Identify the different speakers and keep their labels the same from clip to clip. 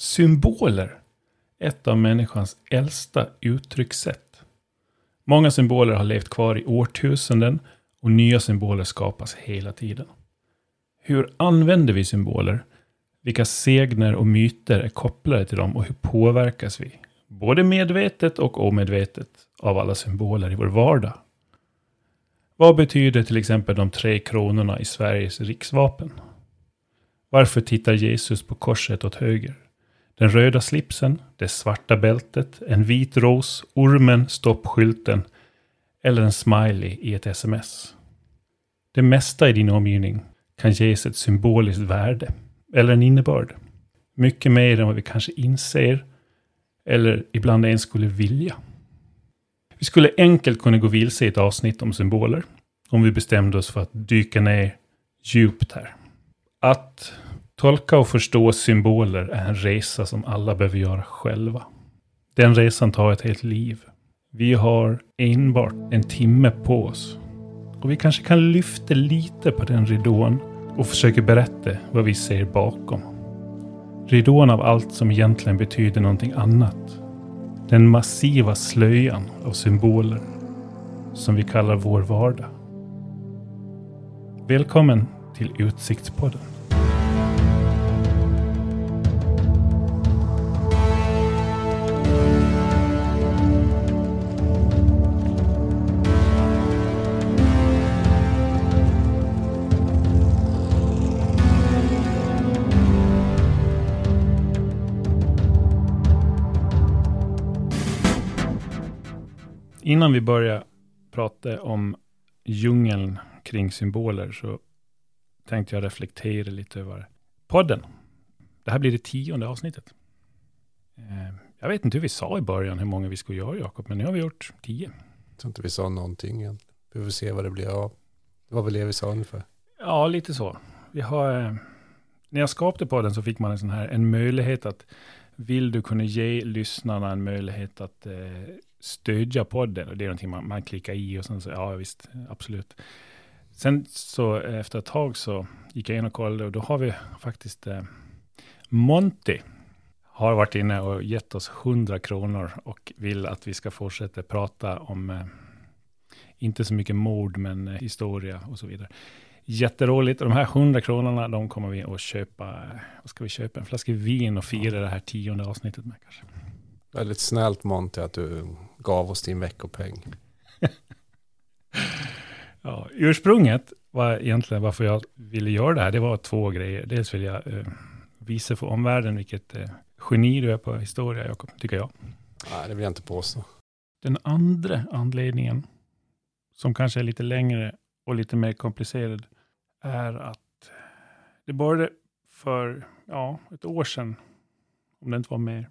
Speaker 1: Symboler. Ett av människans äldsta uttryckssätt. Många symboler har levt kvar i årtusenden och nya symboler skapas hela tiden. Hur använder vi symboler? Vilka segner och myter är kopplade till dem och hur påverkas vi? Både medvetet och omedvetet av alla symboler i vår vardag. Vad betyder till exempel de tre kronorna i Sveriges riksvapen? Varför tittar Jesus på korset åt höger? Den röda slipsen, det svarta bältet, en vit ros, ormen, stoppskylten eller en smiley i ett sms. Det mesta i din omgivning kan ges ett symboliskt värde eller en innebörd. Mycket mer än vad vi kanske inser eller ibland ens skulle vilja. Vi skulle enkelt kunna gå vilse i ett avsnitt om symboler om vi bestämde oss för att dyka ner djupt här. Att tolka och förstå symboler är en resa som alla behöver göra själva. Den resan tar ett helt liv. Vi har enbart en timme på oss. Och vi kanske kan lyfta lite på den ridån och försöka berätta vad vi ser bakom. Ridån av allt som egentligen betyder någonting annat. Den massiva slöjan av symboler som vi kallar vår vardag. Välkommen till Utsiktspodden. Innan vi börjar prata om djungeln kring symboler så tänkte jag reflektera lite över podden. Det här blir det tionde avsnittet. Eh, jag vet inte hur vi sa i början hur många vi skulle göra, Jakob, men nu har vi gjort tio.
Speaker 2: Jag tror inte vi sa någonting egentligen. Vi får se vad det blir av. Det var väl det vi sa ungefär.
Speaker 1: Ja, lite så. Vi har, eh, när jag skapade podden så fick man en sån här, en möjlighet att, vill du kunna ge lyssnarna en möjlighet att eh, stödja podden? Och det är någonting man, man klickar i och sen så, ja visst, absolut. Sen så efter ett tag så gick jag in och kollade och då har vi faktiskt eh, Monty har varit inne och gett oss 100 kronor och vill att vi ska fortsätta prata om, eh, inte så mycket mord, men eh, historia och så vidare. Jätteroligt. Och de här 100 kronorna, de kommer vi att köpa, vad ska vi köpa? En flaska vin och fira det här tionde avsnittet med kanske.
Speaker 2: Väldigt snällt Monty att du gav oss din veckopeng.
Speaker 1: Ja, ursprunget var egentligen varför jag ville göra det här. Det var två grejer. Dels vill jag eh, visa för omvärlden vilket eh, geni du är på historia, Jakob, tycker jag.
Speaker 2: Nej, det vill jag inte påstå.
Speaker 1: Den andra anledningen, som kanske är lite längre och lite mer komplicerad, är att det började för ja, ett år sedan, om det inte var mer.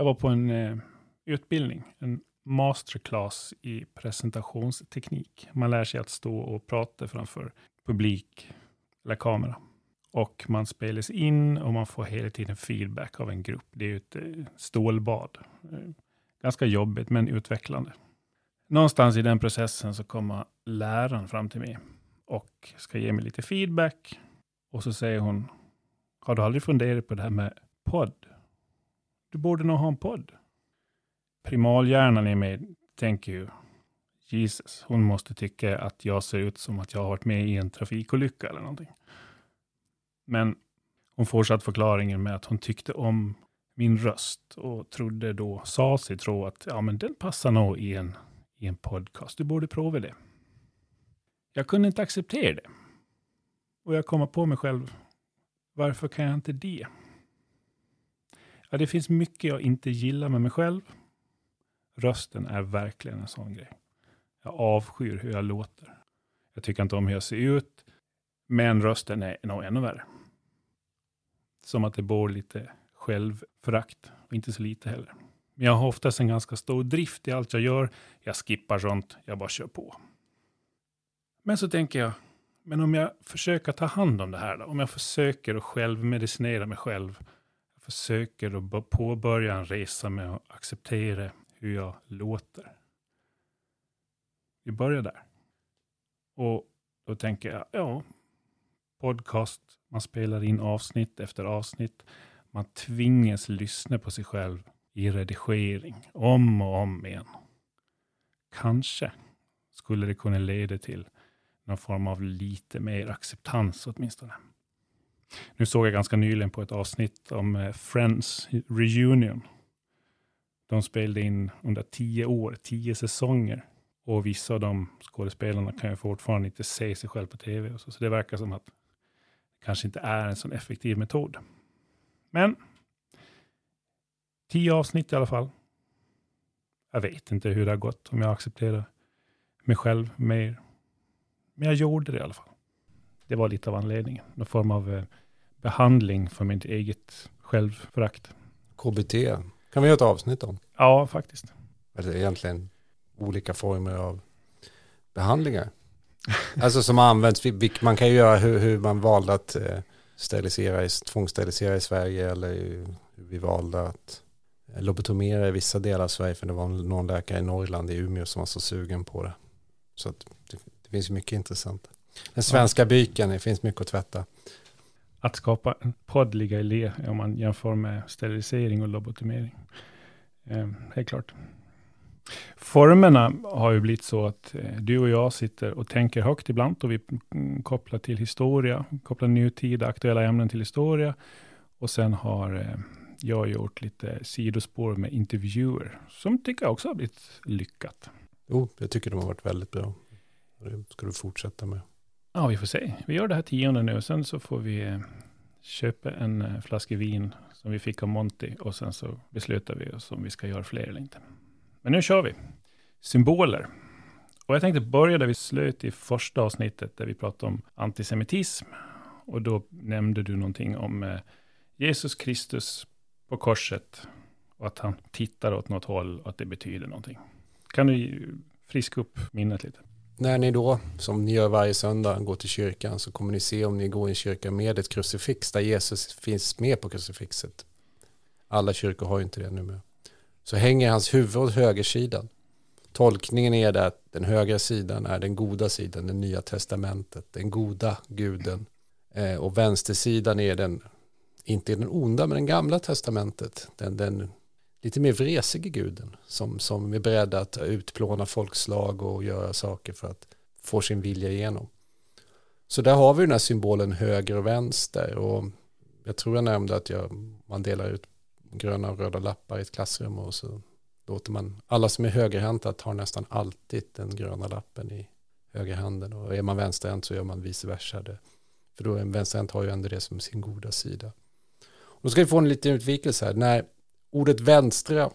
Speaker 1: Jag var på en eh, utbildning, en masterclass i presentationsteknik. Man lär sig att stå och prata framför publik eller kamera. Och man spelas in och man får hela tiden feedback av en grupp. Det är ju ett eh, stålbad. Eh, ganska jobbigt men utvecklande. Någonstans i den processen så kommer läraren fram till mig och ska ge mig lite feedback. Och så säger hon, har du aldrig funderat på det här med podd? Du borde nog ha en podd primalhjärnan i mig tänker ju Jesus, hon måste tycka att jag ser ut som att jag har varit med i en trafikolycka eller någonting. Men hon fortsatte förklaringen med att hon tyckte om min röst och trodde då, sa sig tro att ja, men den passar nog i en, i en podcast. Du borde prova det. Jag kunde inte acceptera det. Och jag kommer på mig själv, varför kan jag inte det? Ja, det finns mycket jag inte gillar med mig själv Rösten är verkligen en sån grej. Jag avskyr hur jag låter. Jag tycker inte om hur jag ser ut. Men rösten är nog ännu värre. Som att det bor lite självförakt. Och inte så lite heller. Men jag har oftast en ganska stor drift i allt jag gör. Jag skippar sånt. Jag bara kör på. Men så tänker jag, men om jag försöker ta hand om det här då? Om jag försöker att självmedicinera mig själv. Försöker att påbörja en resa med att acceptera hur jag låter. Vi börjar där. Och då tänker jag, ja, podcast, man spelar in avsnitt efter avsnitt. Man tvingas lyssna på sig själv i redigering om och om igen. Kanske skulle det kunna leda till någon form av lite mer acceptans åtminstone. Nu såg jag ganska nyligen på ett avsnitt om eh, Friends Reunion. De spelade in under tio år, tio säsonger. Och vissa av de skådespelarna kan ju fortfarande inte se sig själv på tv. Så, så det verkar som att det kanske inte är en sån effektiv metod. Men tio avsnitt i alla fall. Jag vet inte hur det har gått om jag accepterar mig själv mer. Men jag gjorde det i alla fall. Det var lite av anledningen. Någon form av eh, behandling för mitt eget självförakt.
Speaker 2: KBT kan vi göra ett avsnitt om.
Speaker 1: Ja, faktiskt.
Speaker 2: Eller egentligen olika former av behandlingar. alltså som används, man kan ju göra hur, hur man valde att eh, sterilisera, tvångssterilisera i Sverige eller hur vi valde att eh, lobotomera i vissa delar av Sverige för det var någon läkare i Norrland i Umeå som var så sugen på det. Så det, det, finns mycket intressant. Den svenska byken, det finns mycket att tvätta.
Speaker 1: Att skapa en podd ligger i le om man jämför med sterilisering och lobotomering. Eh, helt klart. Formerna har ju blivit så att eh, du och jag sitter och tänker högt ibland och vi mm, kopplar till historia, kopplar nutida aktuella ämnen till historia. Och sen har eh, jag gjort lite sidospår med intervjuer som tycker jag också har blivit lyckat.
Speaker 2: Jo, jag tycker de har varit väldigt bra. Det ska du fortsätta med.
Speaker 1: Ja, vi får se. Vi gör det här tionde nu och sen så får vi eh, köpa en eh, flaska vin som vi fick av Monty och sen så beslutar vi oss om vi ska göra fler eller inte. Men nu kör vi. Symboler. Och jag tänkte börja där vi slöt i första avsnittet, där vi pratade om antisemitism. Och då nämnde du någonting om eh, Jesus Kristus på korset och att han tittar åt något håll och att det betyder någonting. Kan du friska upp minnet lite?
Speaker 2: När ni då, som ni gör varje söndag, går till kyrkan så kommer ni se om ni går i en kyrka med ett krucifix där Jesus finns med på krucifixet. Alla kyrkor har ju inte det numera så hänger hans huvud åt högersidan. Tolkningen är det att den högra sidan är den goda sidan, det nya testamentet, den goda guden. Eh, och vänstersidan är den, inte den onda, men den gamla testamentet, den, den lite mer vresige guden som, som är beredd att utplåna folkslag och göra saker för att få sin vilja igenom. Så där har vi den här symbolen höger och vänster och jag tror jag nämnde att jag, man delar ut gröna och röda lappar i ett klassrum och så låter man alla som är högerhänta tar nästan alltid den gröna lappen i högerhanden och är man vänsterhänt så gör man vice versa. Det. För då en vänsterhänt har ju ändå det som sin goda sida. Och då ska vi få en liten utvikelse här. När ordet vänstra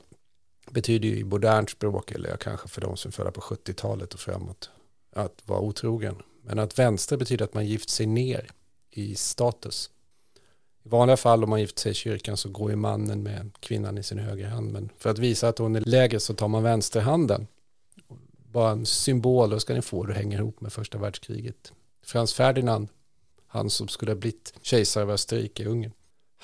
Speaker 2: betyder ju i modernt språk, eller kanske för de som är födda på 70-talet och framåt, att vara otrogen. Men att vänstra betyder att man gift sig ner i status. I vanliga fall om man gift sig i kyrkan så går ju mannen med kvinnan i sin högra hand. Men för att visa att hon är lägre så tar man vänsterhanden. Bara en symbol, då ska ni få, det hänger ihop med första världskriget. Frans Ferdinand, han som skulle ha blivit kejsare av Österrike, Ungern.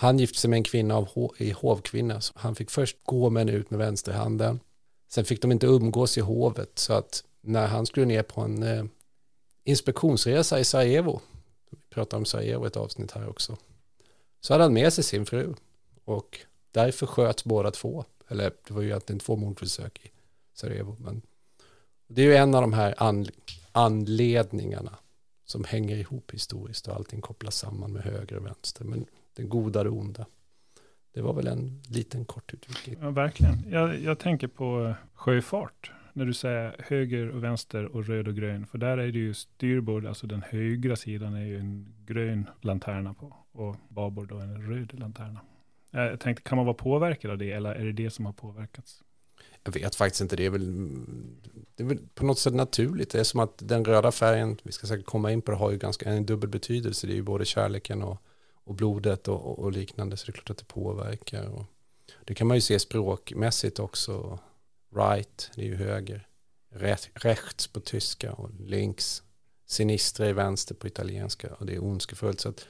Speaker 2: Han gifte sig med en kvinna av i hovkvinna. Så han fick först gå med ut med vänsterhanden. Sen fick de inte umgås i hovet. Så att när han skulle ner på en eh, inspektionsresa i Sarajevo, vi pratar om Sarajevo ett avsnitt här också, så hade han med sig sin fru och därför sköts båda två. Eller det var ju egentligen två mordförsök i Sarajevo. Men det är ju en av de här anledningarna som hänger ihop historiskt och allting kopplas samman med höger och vänster. Men det goda det onda. Det var väl en liten kort utvikning.
Speaker 1: Ja, verkligen. Jag, jag tänker på sjöfart när du säger höger och vänster och röd och grön. För där är det ju styrbord, alltså den högra sidan är ju en grön lanterna på och babord då en röd lanterna. Jag tänkte, kan man vara påverkad av det eller är det det som har påverkats?
Speaker 2: Jag vet faktiskt inte, det är väl, det är väl på något sätt naturligt. Det är som att den röda färgen, vi ska säkert komma in på det, har ju ganska en dubbel betydelse. Det är ju både kärleken och, och blodet och, och, och liknande, så det är klart att det påverkar. Och det kan man ju se språkmässigt också right, det är ju höger. Rechts på tyska och links. Sinistra är vänster på italienska och det är ondskefullt. Så att,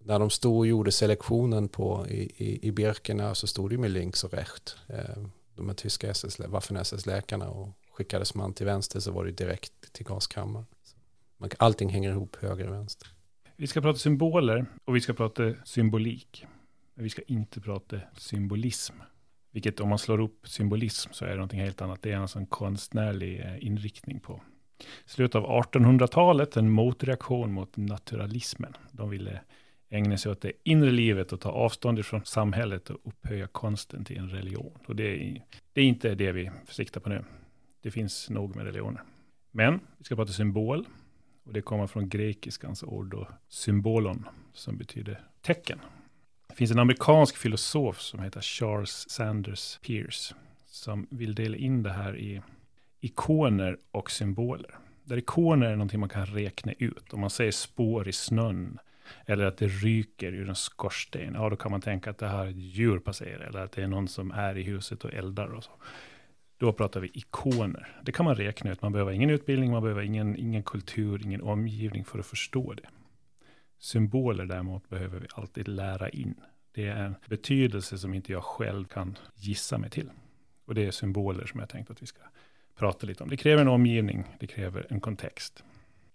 Speaker 2: när de stod och gjorde selektionen på, i, i, i Birkena så stod det med links och recht. Eh, de här tyska SS, Waffen-SS-läkarna och skickades man till vänster så var det direkt till gaskammaren. Allting hänger ihop höger och vänster.
Speaker 1: Vi ska prata symboler och vi ska prata symbolik. Men vi ska inte prata symbolism. Vilket om man slår upp symbolism så är det någonting helt annat. Det är alltså en konstnärlig eh, inriktning på slutet av 1800-talet, en motreaktion mot naturalismen. De ville ägna sig åt det inre livet och ta avstånd ifrån samhället och upphöja konsten till en religion. Och det är, det är inte det vi siktar på nu. Det finns nog med religioner. Men vi ska prata symbol. Och det kommer från grekiskans ord och symbolon, som betyder tecken. Det finns en amerikansk filosof som heter Charles Sanders Peirce, som vill dela in det här i ikoner och symboler. Där ikoner är någonting man kan räkna ut. Om man säger spår i snön, eller att det ryker ur en skorsten, ja då kan man tänka att det här är ett djur passerar, eller att det är någon som är i huset och eldar och så. Då pratar vi ikoner. Det kan man räkna ut. Man behöver ingen utbildning, man behöver ingen, ingen kultur, ingen omgivning för att förstå det. Symboler däremot behöver vi alltid lära in. Det är en betydelse som inte jag själv kan gissa mig till. Och det är symboler som jag tänkt att vi ska prata lite om. Det kräver en omgivning, det kräver en kontext.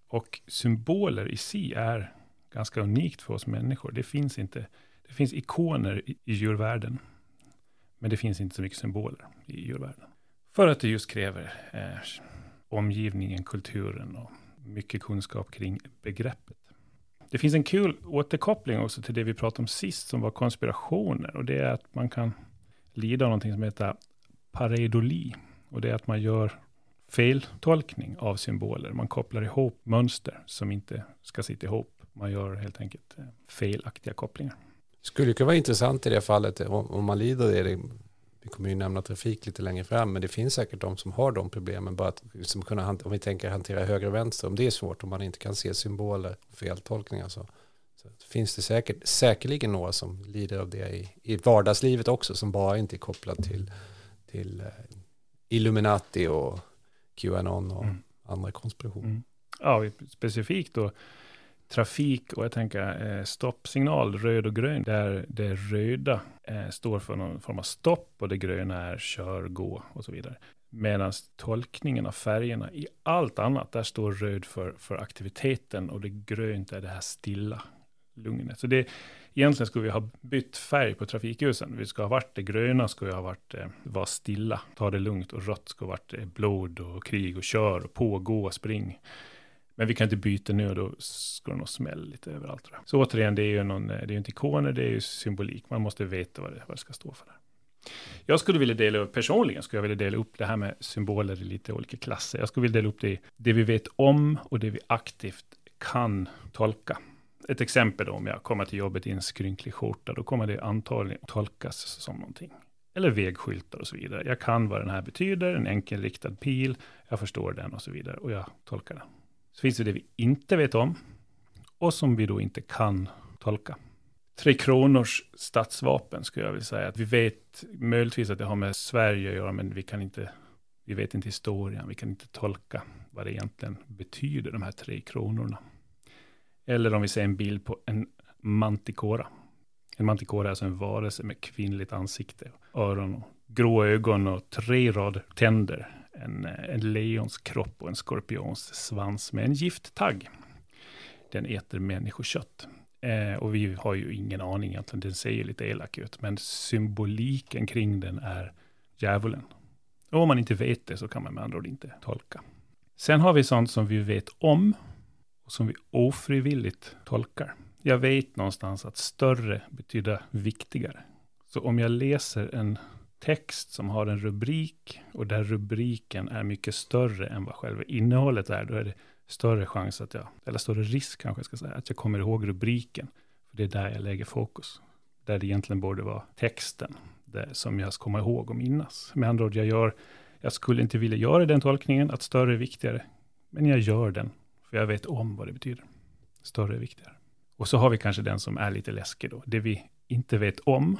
Speaker 1: Och symboler i sig är ganska unikt för oss människor. Det finns inte, det finns ikoner i, i djurvärlden, men det finns inte så mycket symboler i djurvärlden. För att det just kräver eh, omgivningen, kulturen och mycket kunskap kring begreppet. Det finns en kul återkoppling också till det vi pratade om sist, som var konspirationer. Och det är att man kan lida av någonting som heter pareidoli. Och det är att man gör feltolkning av symboler. Man kopplar ihop mönster som inte ska sitta ihop. Man gör helt enkelt eh, felaktiga kopplingar.
Speaker 2: Skulle kunna vara intressant i det fallet om man lider av det. Vi kommer ju nämna trafik lite längre fram, men det finns säkert de som har de problemen. Bara att liksom kunna, om vi tänker hantera höger och vänster, om det är svårt, om man inte kan se symboler feltolkningar så, så finns det säkert, säkerligen några som lider av det i, i vardagslivet också, som bara inte är kopplat till, till eh, Illuminati och Qanon och mm. andra konspirationer. Mm.
Speaker 1: Ja, specifikt då trafik och jag tänker eh, stoppsignal, röd och grön, där det röda eh, står för någon form av stopp och det gröna är kör, gå och så vidare. Medan tolkningen av färgerna i allt annat, där står röd för, för aktiviteten och det grönt är det här stilla lugnet. Så det, egentligen skulle vi ha bytt färg på trafikljusen. Vi ska ha varit det gröna, skulle ha varit eh, var stilla, ta det lugnt och rött ska ha varit eh, blod och krig och kör och pågå och spring. Men vi kan inte byta nu och då ska det nog smälla lite överallt. Tror jag. Så återigen, det är ju någon, eh, det är inte ikoner, det är ju symbolik. Man måste veta vad det, vad det ska stå för. Där. Jag skulle vilja dela upp, personligen skulle jag vilja dela upp det här med symboler i lite olika klasser. Jag skulle vilja dela upp det i det vi vet om och det vi aktivt kan tolka. Ett exempel då, om jag kommer till jobbet i en skrynklig skjorta, då kommer det antagligen tolkas som någonting. Eller vägskyltar och så vidare. Jag kan vad den här betyder, en enkelriktad pil, jag förstår den och så vidare, och jag tolkar den. Så finns det det vi inte vet om och som vi då inte kan tolka. Tre Kronors statsvapen skulle jag vilja säga. Att vi vet möjligtvis att det har med Sverige att göra, men vi kan inte, vi vet inte historien, vi kan inte tolka vad det egentligen betyder, de här tre kronorna. Eller om vi ser en bild på en mantikora. En mantikora är alltså en varelse med kvinnligt ansikte, öron, och grå ögon och tre rad tänder en, en leons kropp och en skorpions svans med en gifttagg. Den äter människokött. Eh, och vi har ju ingen aning egentligen, den ser ju lite elak ut, men symboliken kring den är djävulen. Och om man inte vet det så kan man med andra ord inte tolka. Sen har vi sånt som vi vet om och som vi ofrivilligt tolkar. Jag vet någonstans att större betyder viktigare. Så om jag läser en text som har en rubrik och där rubriken är mycket större än vad själva innehållet är, då är det större chans att jag, eller större risk kanske jag ska säga, att jag kommer ihåg rubriken. För det är där jag lägger fokus. Där det egentligen borde vara texten det som jag ska komma ihåg och minnas. Med andra ord, jag gör, jag skulle inte vilja göra den tolkningen, att större är viktigare. Men jag gör den, för jag vet om vad det betyder. Större är viktigare. Och så har vi kanske den som är lite läskig då. Det vi inte vet om,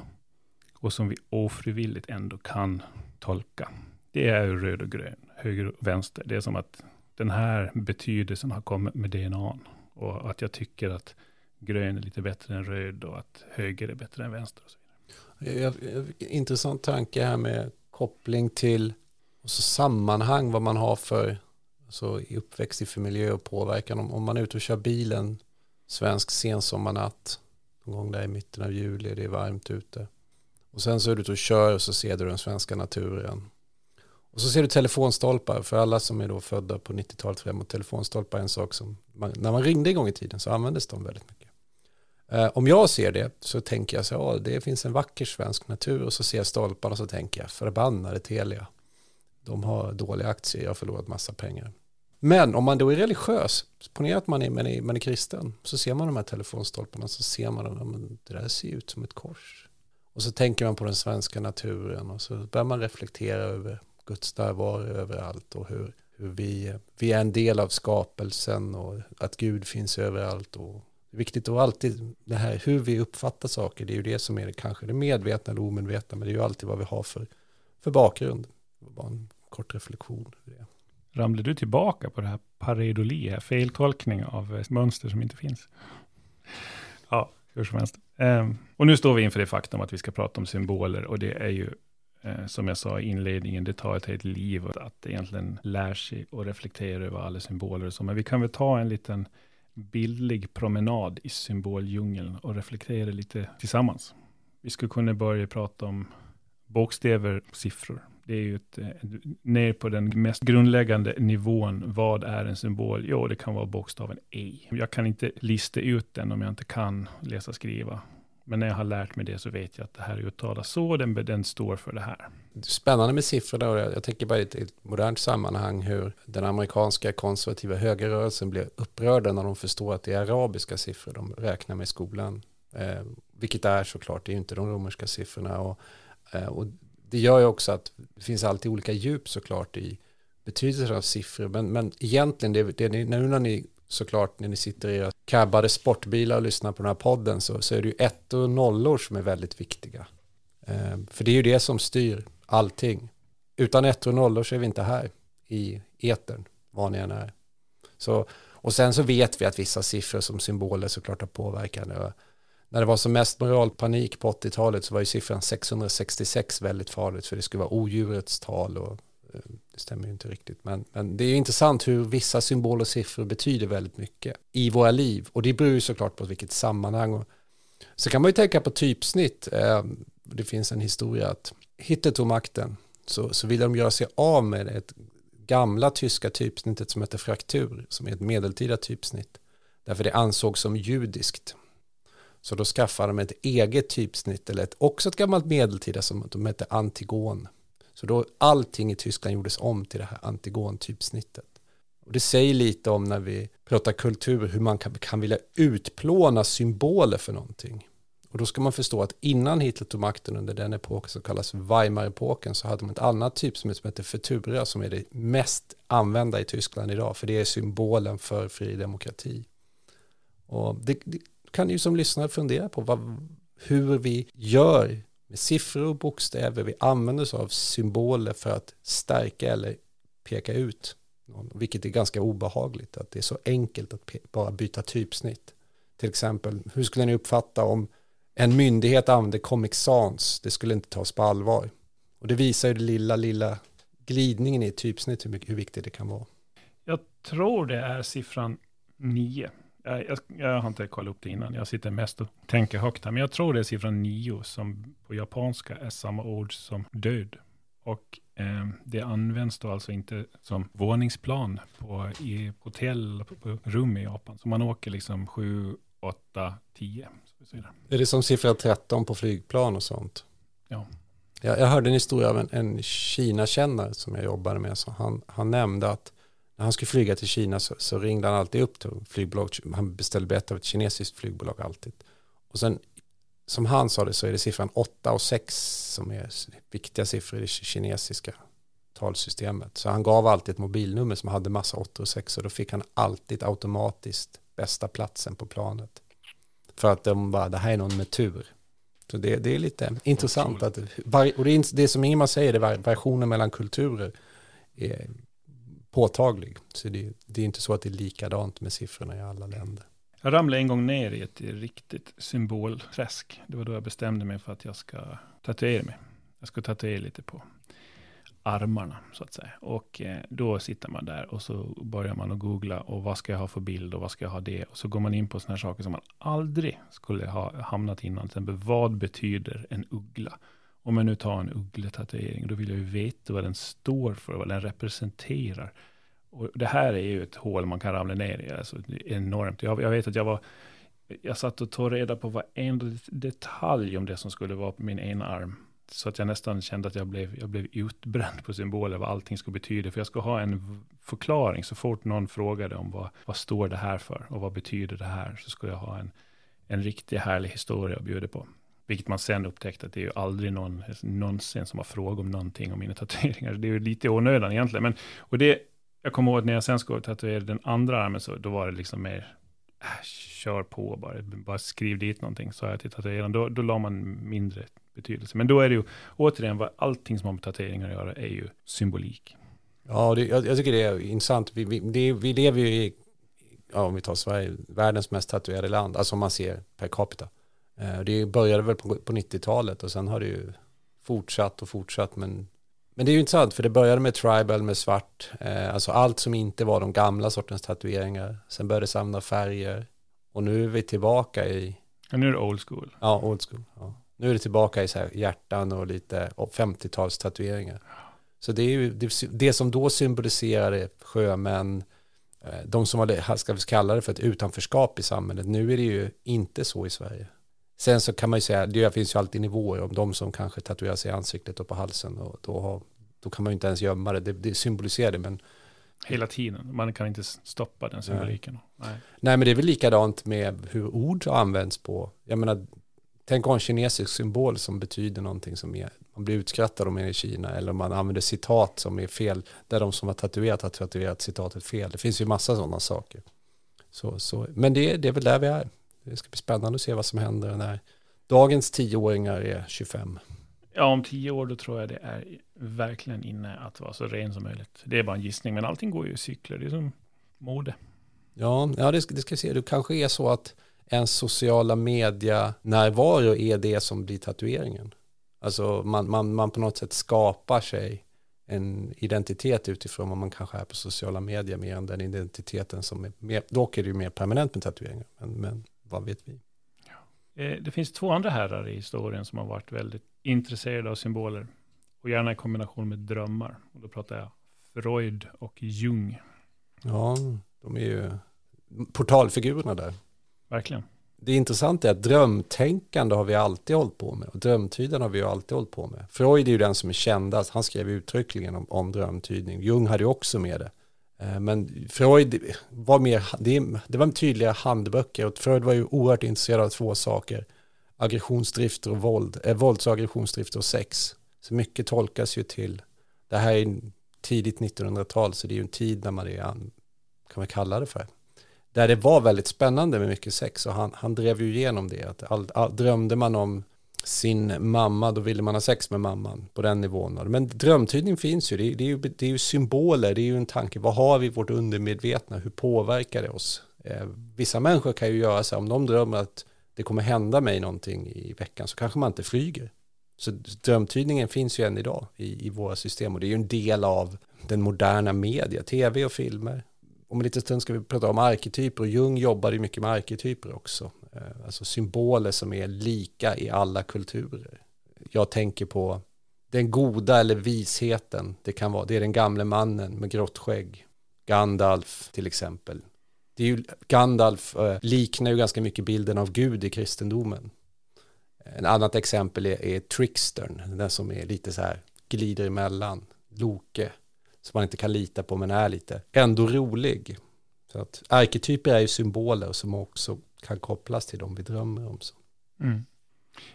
Speaker 1: och som vi ofrivilligt ändå kan tolka. Det är röd och grön, höger och vänster. Det är som att den här betydelsen har kommit med DNA. Och att jag tycker att grön är lite bättre än röd och att höger är bättre än vänster. Och så
Speaker 2: vidare. Intressant tanke här med koppling till och så sammanhang, vad man har för så i uppväxt i för miljö och påverkan. Om, om man är ute och kör bilen svensk sensommarnatt någon gång där i mitten av juli, det är varmt ute. Och sen så är du ute och kör och så ser du den svenska naturen. Och så ser du telefonstolpar, för alla som är då födda på 90-talet framåt, telefonstolpar är en sak som, man, när man ringde en gång i tiden så användes de väldigt mycket. Eh, om jag ser det så tänker jag så här, det finns en vacker svensk natur och så ser jag stolparna och så tänker jag, förbannade Telia. De har dåliga aktier, jag har förlorat massa pengar. Men om man då är religiös, ponera att man är, man, är, man är kristen, så ser man de här telefonstolparna, så ser man att det där ser ut som ett kors. Och så tänker man på den svenska naturen och så börjar man reflektera över Guds närvaro överallt och hur, hur vi, vi är en del av skapelsen och att Gud finns överallt. Och det är viktigt att alltid, det här hur vi uppfattar saker, det är ju det som är det kanske det medvetna eller omedvetna, men det är ju alltid vad vi har för, för bakgrund. Det var bara en kort reflektion.
Speaker 1: Ramlar du tillbaka på det här pareidoli, feltolkning av mönster som inte finns? Ja, hur som helst. Um, och nu står vi inför det faktum att vi ska prata om symboler och det är ju eh, som jag sa i inledningen, det tar ett helt liv att egentligen lära sig och reflektera över alla symboler och så. Men vi kan väl ta en liten bildlig promenad i symboldjungeln och reflektera lite tillsammans. Vi skulle kunna börja prata om bokstäver och siffror. Det är ju ett, eh, ner på den mest grundläggande nivån. Vad är en symbol? Jo, det kan vara bokstaven E. Jag kan inte lista ut den om jag inte kan läsa och skriva. Men när jag har lärt mig det så vet jag att det här uttalas så, den, den står för det här.
Speaker 2: Spännande med siffror då. Jag tänker bara i ett modernt sammanhang hur den amerikanska konservativa högerrörelsen blir upprörda när de förstår att det är arabiska siffror de räknar med i skolan. Eh, vilket är såklart, det är ju inte de romerska siffrorna. Och, eh, och det gör ju också att det finns alltid olika djup såklart i betydelsen av siffror. Men, men egentligen, det, det, nu när ni såklart när ni sitter i era cabbade sportbilar och lyssnar på den här podden så, så är det ju ettor och nollor som är väldigt viktiga. Eh, för det är ju det som styr allting. Utan ettor och nollor så är vi inte här i etern, vad ni än är. Så, och sen så vet vi att vissa siffror som symboler såklart har påverkan. När det var som mest moralpanik på 80-talet så var ju siffran 666 väldigt farligt för det skulle vara odjurets tal och eh, det stämmer ju inte riktigt. Men, men det är intressant hur vissa symboler och siffror betyder väldigt mycket i våra liv. Och det beror ju såklart på vilket sammanhang. Och, så kan man ju tänka på typsnitt. Eh, det finns en historia att Hitler tog makten så, så ville de göra sig av med ett gamla tyska typsnittet som heter fraktur, som är ett medeltida typsnitt. Därför det ansågs som judiskt. Så då skaffade de ett eget typsnitt, eller ett, också ett gammalt medeltida som de hette antigon. Så då allting i Tyskland gjordes om till det här antigon-typsnittet. Och det säger lite om när vi pratar kultur, hur man kan, kan vilja utplåna symboler för någonting. Och då ska man förstå att innan Hitler tog makten under den epoken som kallas Weimar-epoken så hade man ett annat typsnitt som heter Futura som är det mest använda i Tyskland idag för det är symbolen för fri demokrati. Och det, det kan ju som lyssnare fundera på vad, hur vi gör med siffror och bokstäver. Vi använder oss av symboler för att stärka eller peka ut någon, vilket är ganska obehagligt att det är så enkelt att bara byta typsnitt. Till exempel, hur skulle ni uppfatta om en myndighet använder Comic Sans? Det skulle inte tas på allvar. Och det visar ju den lilla, lilla glidningen i typsnitt, hur, hur viktigt det kan vara.
Speaker 1: Jag tror det är siffran 9 jag, jag, jag, har inte kollat upp det innan. Jag sitter mest och tänker högt här. Men jag tror det är siffran nio som på japanska är samma ord som död. Och eh, det används då alltså inte som våningsplan på i hotell, på, på rum i Japan. Så man åker liksom sju, åtta, tio.
Speaker 2: Är det som siffra 13 på flygplan och sånt?
Speaker 1: Ja.
Speaker 2: Jag, jag hörde en historia av en, en Kina-kännare som jag jobbade med. Så han, han nämnde att när han skulle flyga till Kina så, så ringde han alltid upp till flygbolag. Han beställde biljett av ett kinesiskt flygbolag alltid. Och sen, som han sa det, så är det siffran 8 och 6 som är viktiga siffror i det kinesiska talsystemet. Så han gav alltid ett mobilnummer som hade massa 8 och 6 och då fick han alltid automatiskt bästa platsen på planet. För att de bara, det här är någon med tur. Så det, det är lite intressant. Att, och det, är, det som Ingmar säger, det är variationer mellan kulturer är påtaglig. Så det, det, är inte så att det är likadant med siffrorna i alla länder.
Speaker 1: Jag ramlade en gång ner i ett riktigt symbolträsk. Det var då jag bestämde mig för att jag ska tatuera mig. Jag ska tatuera lite på armarna så att säga. Och eh, då sitter man där och så börjar man att googla och vad ska jag ha för bild och vad ska jag ha det? Och så går man in på sådana här saker som man aldrig skulle ha hamnat innan. Till exempel vad betyder en uggla? Om jag nu tar en uggletatuering, då vill jag ju veta vad den står för, vad den representerar. Och det här är ju ett hål man kan ramla ner i, alltså enormt. Jag, jag vet att jag var, jag satt och tog reda på varenda detalj om det som skulle vara på min ena arm. Så att jag nästan kände att jag blev, jag blev utbränd på symboler, vad allting skulle betyda. För jag ska ha en förklaring så fort någon frågade om vad, vad står det här för och vad betyder det här. Så skulle jag ha en, en riktig härlig historia att bjuda på. Vilket man sen upptäckte att det är ju aldrig någon någonsin som har frågat om någonting om mina tatueringar. Det är ju lite onödan egentligen. Men, och det, jag kommer ihåg att när jag sen skulle tatuera den andra armen, så då var det liksom mer, äh, kör på bara, bara skriv dit någonting, så jag till tatueraren. Då, då la man mindre betydelse. Men då är det ju, återigen, vad allting som har med tatueringar att göra är ju symbolik.
Speaker 2: Ja, det, jag, jag, tycker det är intressant. Vi, vi, det, vi lever ju i, ja, om vi tar Sverige, världens mest tatuerade land, alltså om man ser per capita. Eh, det började väl på, på 90-talet och sen har det ju fortsatt och fortsatt. Men, men det är ju intressant för det började med tribal, med svart, eh, alltså allt som inte var de gamla sortens tatueringar. Sen började det samla färger och nu är vi tillbaka i...
Speaker 1: Ja, nu är det old school.
Speaker 2: Ja, old school. Ja. Nu är det tillbaka i så hjärtan och lite 50-tals tatueringar. Så det är ju det, det som då symboliserade sjömän, eh, de som var, ska vi kalla det för ett utanförskap i samhället, nu är det ju inte så i Sverige. Sen så kan man ju säga, det finns ju alltid nivåer om de som kanske tatuerar sig i ansiktet och på halsen och då, har, då kan man ju inte ens gömma det, det, det symboliserar det men
Speaker 1: Hela tiden, man kan inte stoppa den symboliken.
Speaker 2: Nej. Nej. Nej. men det är väl likadant med hur ord används på, jag menar, tänk om en kinesisk symbol som betyder någonting som är, man blir utskrattad om man är i Kina eller om man använder citat som är fel, där de som har tatuerat har tatuerat citatet fel. Det finns ju massa sådana saker. Så, så, men det, det är väl där vi är. Det ska bli spännande att se vad som händer när dagens tioåringar är 25.
Speaker 1: Ja, om tio år då tror jag det är verkligen inne att vara så ren som möjligt. Det är bara en gissning, men allting går ju i cykler. Det är som mode.
Speaker 2: Ja, ja det, ska, det ska se. Det kanske är så att en sociala media närvaro är det som blir tatueringen. Alltså man, man, man på något sätt skapar sig en identitet utifrån vad man kanske är på sociala medier mer än den identiteten som är mer, dock är det ju mer permanent med tatueringar, men, men vad vet vi?
Speaker 1: Eh, det finns två andra herrar i historien som har varit väldigt intresserade av symboler och gärna i kombination med drömmar. Och då pratar jag Freud och Jung.
Speaker 2: Ja, de är ju portalfigurerna där.
Speaker 1: Verkligen.
Speaker 2: Det intressanta är att drömtänkande har vi alltid hållit på med och drömtydande har vi alltid hållit på med. Freud är ju den som är kändast, han skrev uttryckligen om, om drömtydning. Jung hade ju också med det. Eh, men Freud var mer, det, var tydliga handböcker och Freud var ju oerhört intresserad av två saker. Aggressionsdrifter och våld, eh, vålds och aggressionsdrifter och sex. Så mycket tolkas ju till, det här är tidigt 1900-tal så det är ju en tid när man är, kan man kalla det för, där det var väldigt spännande med mycket sex och han, han drev ju igenom det. Att all, all, drömde man om sin mamma, då ville man ha sex med mamman på den nivån. Men drömtydning finns ju, det är, det är, ju, det är ju symboler, det är ju en tanke. Vad har vi i vårt undermedvetna? Hur påverkar det oss? Eh, vissa människor kan ju göra så här, om de drömmer att det kommer hända mig någonting i veckan så kanske man inte flyger. Så drömtydningen finns ju än idag i, i våra system och det är ju en del av den moderna media, tv och filmer om en liten stund ska vi prata om arketyper och Jung jobbade ju mycket med arketyper också. Eh, alltså symboler som är lika i alla kulturer. Jag tänker på den goda eller visheten. Det kan vara, det är den gamle mannen med grått skägg. Gandalf till exempel. Det är ju, Gandalf eh, liknar ju ganska mycket bilden av Gud i kristendomen. En annat exempel är, är trickstern, den som är lite så här glider emellan. Loke, som man inte kan lita på men är lite ändå rolig. Så att arketyper är ju symboler som också kan kopplas till dem vi drömmer om. Så. Mm.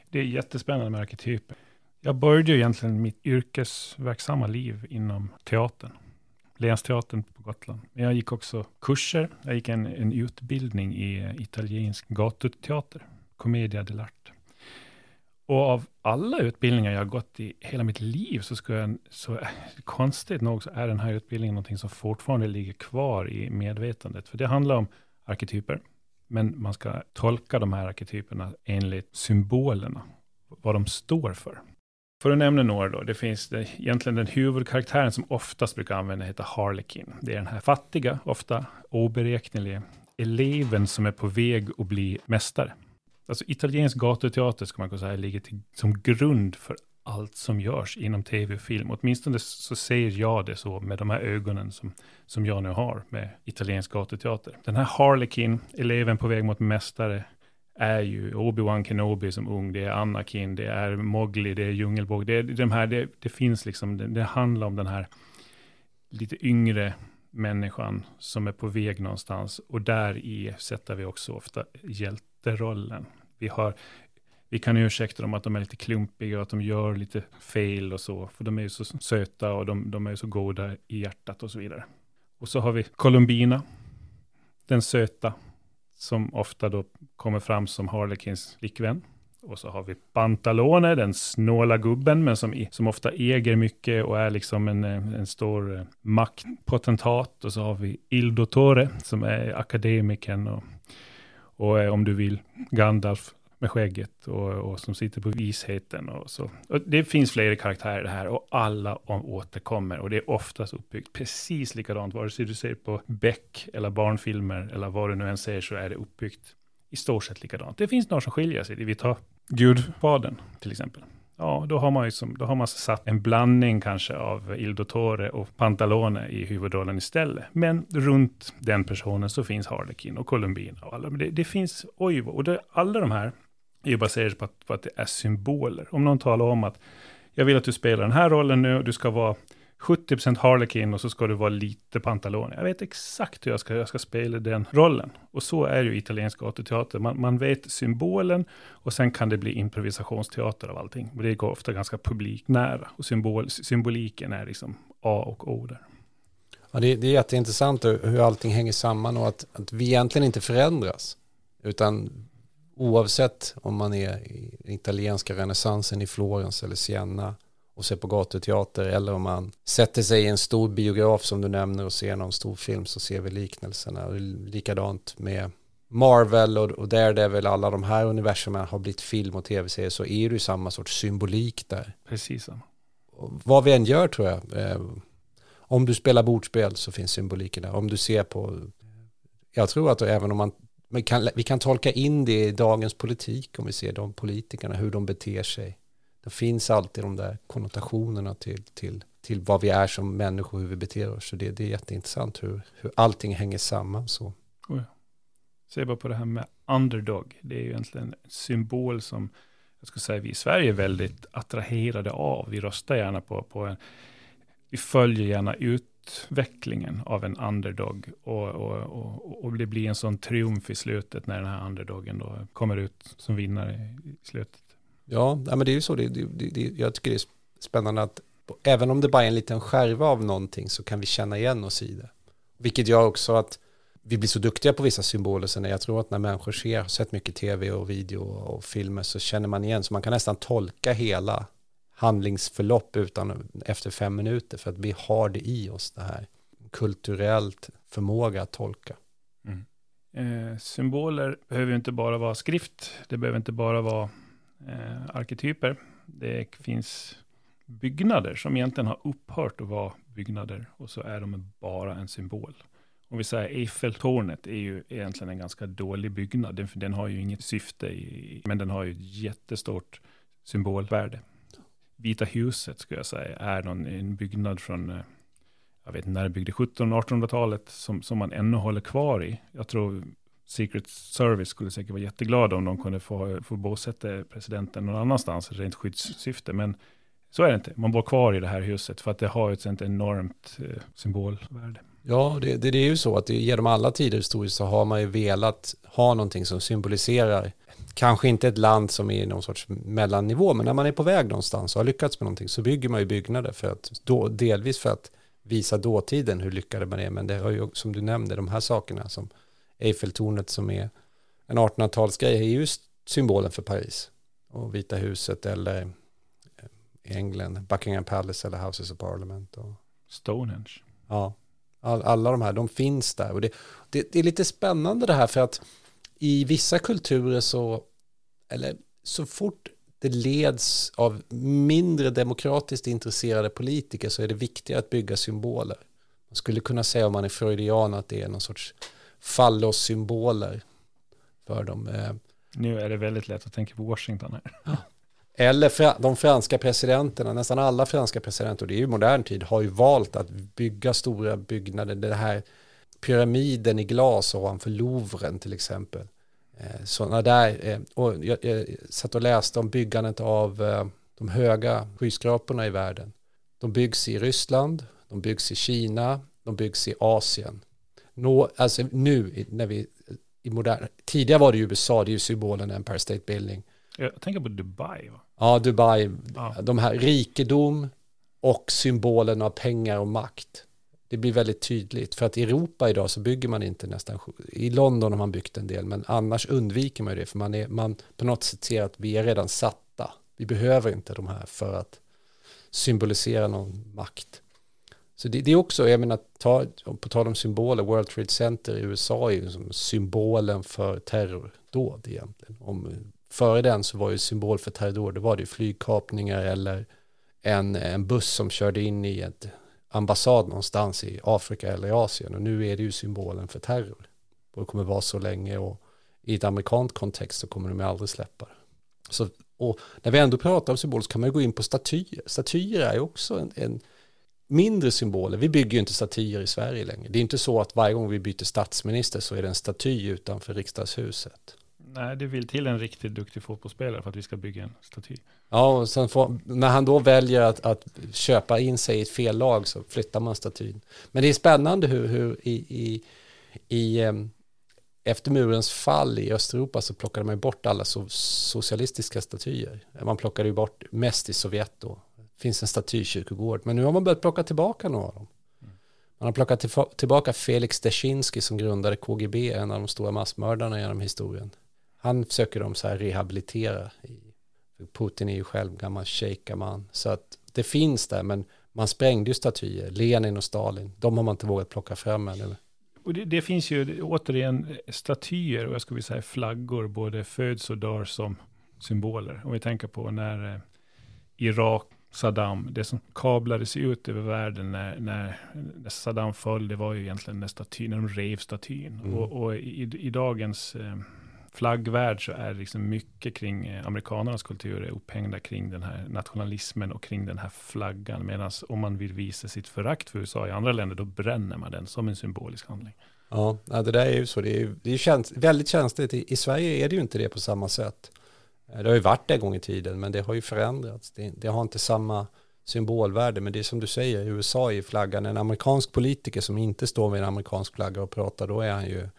Speaker 1: Det är jättespännande med arketyper. Jag började ju egentligen mitt yrkesverksamma liv inom teatern. Länsteatern på Gotland. Men jag gick också kurser. Jag gick en, en utbildning i italiensk gatuteater, Commedia dell'arte. Och av alla utbildningar jag har gått i hela mitt liv så ska jag, så konstigt nog så är den här utbildningen någonting som fortfarande ligger kvar i medvetandet. För det handlar om arketyper, men man ska tolka de här arketyperna enligt symbolerna, vad de står för. För att nämna några då, det finns det, egentligen den huvudkaraktären som oftast brukar använda heter Harlequin. Det är den här fattiga, ofta oberäkneliga eleven som är på väg att bli mästare. Alltså italiensk gatuteater ska man kunna säga ligger till, som grund för allt som görs inom tv och film. Åtminstone så ser jag det så med de här ögonen som, som jag nu har med italiensk gatuteater. Den här Harlequin, eleven på väg mot mästare, är ju Obi-Wan Kenobi som ung, det är Anakin, det är Mowgli, det är Djungelbåg, det, är de här, det, det finns liksom, det, det handlar om den här lite yngre människan som är på väg någonstans och där i sätter vi också ofta hjälterollen. Vi har vi kan ursäkta dem att de är lite klumpiga och att de gör lite fel och så, för de är ju så söta och de, de är så goda i hjärtat och så vidare. Och så har vi Columbina, den söta, som ofta då kommer fram som Harlequins flickvän. Och så har vi Pantalone, den snåla gubben, men som, som ofta äger mycket och är liksom en, eh, en stor eh, maktpotentat. Och så har vi Il Dottore, som är akademikern och, och är, om du vill, Gandalf med skägget och, och, som sitter på visheten och så. Och det finns flera karaktärer här och alla återkommer och det är oftast uppbyggt precis likadant. Vare sig du ser på Beck eller barnfilmer eller vad du nu än ser så är det uppbyggt i stort sett likadant. Det finns några som skiljer sig. Vi tar Gudfadern till exempel. Ja, då har man ju som, då har man satt en blandning kanske av Il Dottore och Pantalone i huvudrollen istället. Men runt den personen så finns Harlekin och Columbina och alla. Men det, det finns, oj, och det, alla de här är ju baserat på att, på att det är symboler. Om någon talar om att jag vill att du spelar den här rollen nu, du ska vara 70% Harlequin och så ska du vara lite Pantalone. Jag vet exakt hur jag ska, jag ska spela den rollen. Och så är ju italiensk gatuteater. Man, man vet symbolen och sen kan det bli improvisationsteater av allting. Och det går ofta ganska publiknära. Och symbol, symboliken är liksom A och O där.
Speaker 2: Ja, det, det är jätteintressant hur allting hänger samman och att, att vi egentligen inte förändras. Utan oavsett om man är i italienska renässansen i Florens eller Siena och ser på gatuteater eller om man sätter sig i en stor biograf som du nämner och ser någon stor film så ser vi liknelserna. Och likadant med Marvel och, och där det är väl alla de här universumen har blivit film och tv-serier så är det ju samma sorts symbolik där.
Speaker 1: Precis samma.
Speaker 2: Vad vi än gör tror jag. Eh, om du spelar bordspel så finns symboliken där. Om du ser på, jag tror att även om man vi kan, vi kan tolka in det i dagens politik om vi ser de politikerna, hur de beter sig. Det finns alltid de där konnotationerna till, till, till vad vi är som människor, hur vi beter oss. Så det, det är jätteintressant hur, hur allting hänger samman så.
Speaker 1: Oh ja. Se bara på det här med underdog. Det är ju egentligen en symbol som jag skulle säga vi i Sverige är väldigt attraherade av. Vi röstar gärna på, på en, vi följer gärna ut utvecklingen av en underdog och, och, och, och det blir en sån triumf i slutet när den här underdogen då kommer ut som vinnare i slutet.
Speaker 2: Ja, men det är ju så. Det, det, det, jag tycker det är spännande att även om det bara är en liten skärva av någonting så kan vi känna igen oss i det. Vilket gör också att vi blir så duktiga på vissa symboler sen jag tror att när människor ser, sett mycket tv och video och filmer så känner man igen så man kan nästan tolka hela handlingsförlopp utan efter fem minuter för att vi har det i oss det här kulturellt förmåga att tolka.
Speaker 1: Mm. Eh, symboler behöver inte bara vara skrift, det behöver inte bara vara eh, arketyper. Det finns byggnader som egentligen har upphört att vara byggnader och så är de bara en symbol. Om vi säger Eiffeltornet är ju egentligen en ganska dålig byggnad, den, den har ju inget syfte, i, men den har ju ett jättestort symbolvärde. Vita huset skulle jag säga är någon, en byggnad från, eh, jag vet inte när det byggde, 1700-1800-talet som, som man ännu håller kvar i. Jag tror Secret Service skulle säkert vara jätteglada om de kunde få, få bosätta presidenten någon annanstans, rent skyddssyfte. Men så är det inte. Man bor kvar i det här huset för att det har ett sånt enormt eh, symbolvärde.
Speaker 2: Ja, det, det, det, är ju så att genom alla tider historiskt så har man ju velat ha någonting som symboliserar kanske inte ett land som är i någon sorts mellannivå, men när man är på väg någonstans och har lyckats med någonting så bygger man ju byggnader för att, då, delvis för att visa dåtiden hur lyckade man är, men det har ju som du nämnde, de här sakerna som Eiffeltornet som är en 1800-talsgrej är just symbolen för Paris och Vita huset eller eh, England, Buckingham Palace eller Houses of Parliament. Och,
Speaker 1: Stonehenge.
Speaker 2: Ja, all, alla de här, de finns där och det, det, det är lite spännande det här för att i vissa kulturer så, eller så fort det leds av mindre demokratiskt intresserade politiker så är det viktigare att bygga symboler. Man skulle kunna säga om man är freudian att det är någon sorts fallossymboler för dem. Eh,
Speaker 1: nu är det väldigt lätt att tänka på Washington här.
Speaker 2: Eller de franska presidenterna, nästan alla franska presidenter, och det är ju modern tid, har ju valt att bygga stora byggnader. Det här pyramiden i glas ovanför Louvren till exempel. Eh, Sådana där, eh, och jag, jag satt och läste om byggandet av eh, de höga skyskraporna i världen. De byggs i Ryssland, de byggs i Kina, de byggs i Asien. Nå, alltså nu när vi i modern, tidigare var det i USA, det är ju symbolen Empire State Building.
Speaker 1: Jag tänker på Dubai. Va?
Speaker 2: Ja, Dubai, ja. de här rikedom och symbolen av pengar och makt. Det blir väldigt tydligt, för att i Europa idag så bygger man inte nästan, i London har man byggt en del, men annars undviker man det, för man, är, man på något sätt ser att vi är redan satta. Vi behöver inte de här för att symbolisera någon makt. Så det, det, är också, jag menar, ta, på tal om symboler, World Trade Center i USA är ju som symbolen för terrordåd egentligen. Om, före den så var ju symbol för terror, då var det flygkapningar eller en, en buss som körde in i ett ambassad någonstans i Afrika eller i Asien. Och nu är det ju symbolen för terror. Och det kommer vara så länge och i ett amerikanskt kontext så kommer de aldrig släppa det. Så, och när vi ändå pratar om symboler så kan man ju gå in på statyer. Statyer är ju också en, en mindre symboler. Vi bygger ju inte statyer i Sverige längre. Det är inte så att varje gång vi byter statsminister så är det en staty utanför riksdagshuset.
Speaker 1: Nej, det vill till en riktigt duktig fotbollsspelare för att vi ska bygga en staty.
Speaker 2: Ja, och sen får, när han då väljer att, att, köpa in sig i ett fel lag så flyttar man statyn. Men det är spännande hur, hur i, i, i ehm, efter murens fall i Östeuropa så plockade man bort alla so socialistiska statyer. Man plockade ju bort mest i Sovjet då, Det finns en statykyrkogård. Men nu har man börjat plocka tillbaka några av dem. Man har plockat tillbaka Felix Deszynski som grundade KGB, en av de stora massmördarna genom historien. Han försöker de så här rehabilitera. Putin är ju själv gammal shejkaman. Så att det finns där, men man sprängde ju statyer. Lenin och Stalin, de har man inte vågat plocka fram än. Eller?
Speaker 1: Och det, det, finns ju återigen statyer och jag skulle säga flaggor, både föds och dör som symboler. Om vi tänker på när eh, Irak Saddam, det som kablades ut över världen när, när, när Saddam föll, det var ju egentligen när, statyn, när de rev statyn. Mm. Och, och i, i, dagens eh, flaggvärld så är det liksom mycket kring eh, amerikanernas kultur är upphängda kring den här nationalismen och kring den här flaggan. Medan om man vill visa sitt förakt för USA i andra länder, då bränner man den som en symbolisk handling.
Speaker 2: Ja, det där är ju så. Det är, det är käns väldigt känsligt. I, I Sverige är det ju inte det på samma sätt. Eh, det har ju varit det en gång i tiden, men det har ju förändrats. Det, det, har inte samma symbolvärde, men det är som du säger, i USA är flaggan en amerikansk politiker som inte står med en amerikansk flagga och pratar, då är han ju,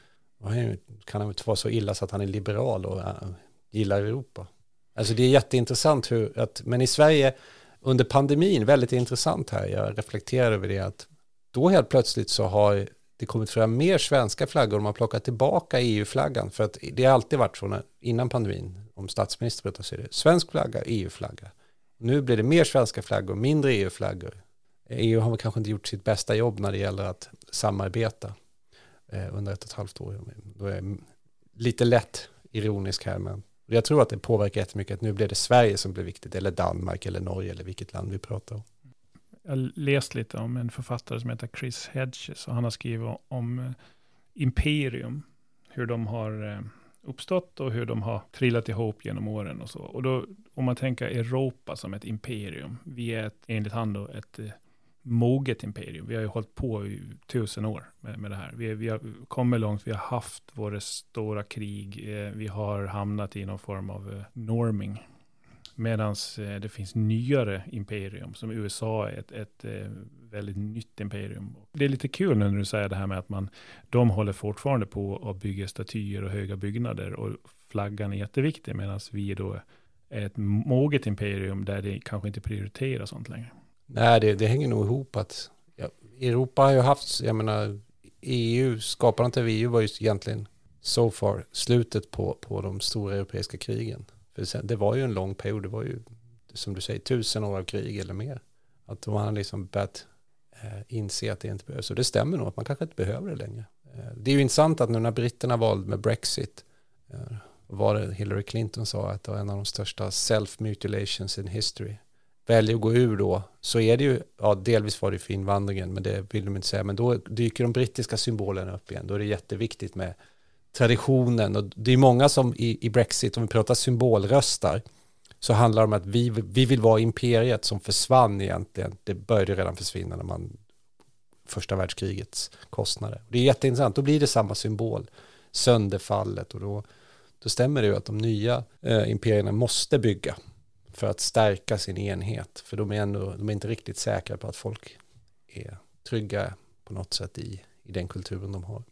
Speaker 2: kan han inte vara så illa så att han är liberal och äh, gillar Europa. Alltså det är jätteintressant hur, att, men i Sverige under pandemin, väldigt intressant här, jag reflekterar över det, att då helt plötsligt så har det kommit fram mer svenska flaggor och man plockat tillbaka EU-flaggan, för att det har alltid varit så när, innan pandemin, om statsminister så är det, svensk flagga, EU-flagga. Nu blir det mer svenska flaggor, mindre EU-flaggor. EU har kanske inte gjort sitt bästa jobb när det gäller att samarbeta Eh, under ett och ett halvt år. Då är jag lite lätt ironisk här, men jag tror att det påverkar jättemycket att nu blir det Sverige som blir viktigt, eller Danmark, eller Norge, eller vilket land vi pratar om.
Speaker 1: Jag har läst lite om en författare som heter Chris Hedges, och han har skrivit om eh, Imperium, hur de har eh, uppstått och hur de har trillat ihop genom åren och så. Och då, om man tänker Europa som ett imperium, vi är ett, enligt han då ett moget imperium. Vi har ju hållit på i tusen år med, med det här. Vi, vi har kommit långt, vi har haft våra stora krig, eh, vi har hamnat i någon form av eh, norming. Medan eh, det finns nyare imperium, som USA är ett, ett eh, väldigt nytt imperium. Det är lite kul när du säger det här med att man, de håller fortfarande på att bygga statyer och höga byggnader och flaggan är jätteviktig medan vi då är ett moget imperium där det kanske inte prioriterar sånt längre.
Speaker 2: Nej, det, det hänger nog ihop att ja, Europa har ju haft, jag menar, EU, skapandet av EU var ju egentligen so far slutet på, på de stora europeiska krigen. För sen, det var ju en lång period, det var ju som du säger tusen år av krig eller mer. Att man har liksom börjat eh, inse att det inte behövs. Och det stämmer nog att man kanske inte behöver det längre. Eh, det är ju intressant att nu när britterna valde med Brexit, eh, var det Hillary Clinton sa att det var en av de största self-mutilations in history. Väljer att gå ur då, så är det ju, ja delvis var det för invandringen, men det vill de inte säga, men då dyker de brittiska symbolerna upp igen. Då är det jätteviktigt med traditionen och det är många som i, i Brexit, om vi pratar symbolröstar, så handlar det om att vi, vi vill vara imperiet som försvann egentligen. Det började redan försvinna när man första världskrigets kostnader. Det är jätteintressant, då blir det samma symbol, sönderfallet och då, då stämmer det ju att de nya eh, imperierna måste bygga för att stärka sin enhet, för de är, ändå, de är inte riktigt säkra på att folk är trygga på något sätt i, i den kulturen de har.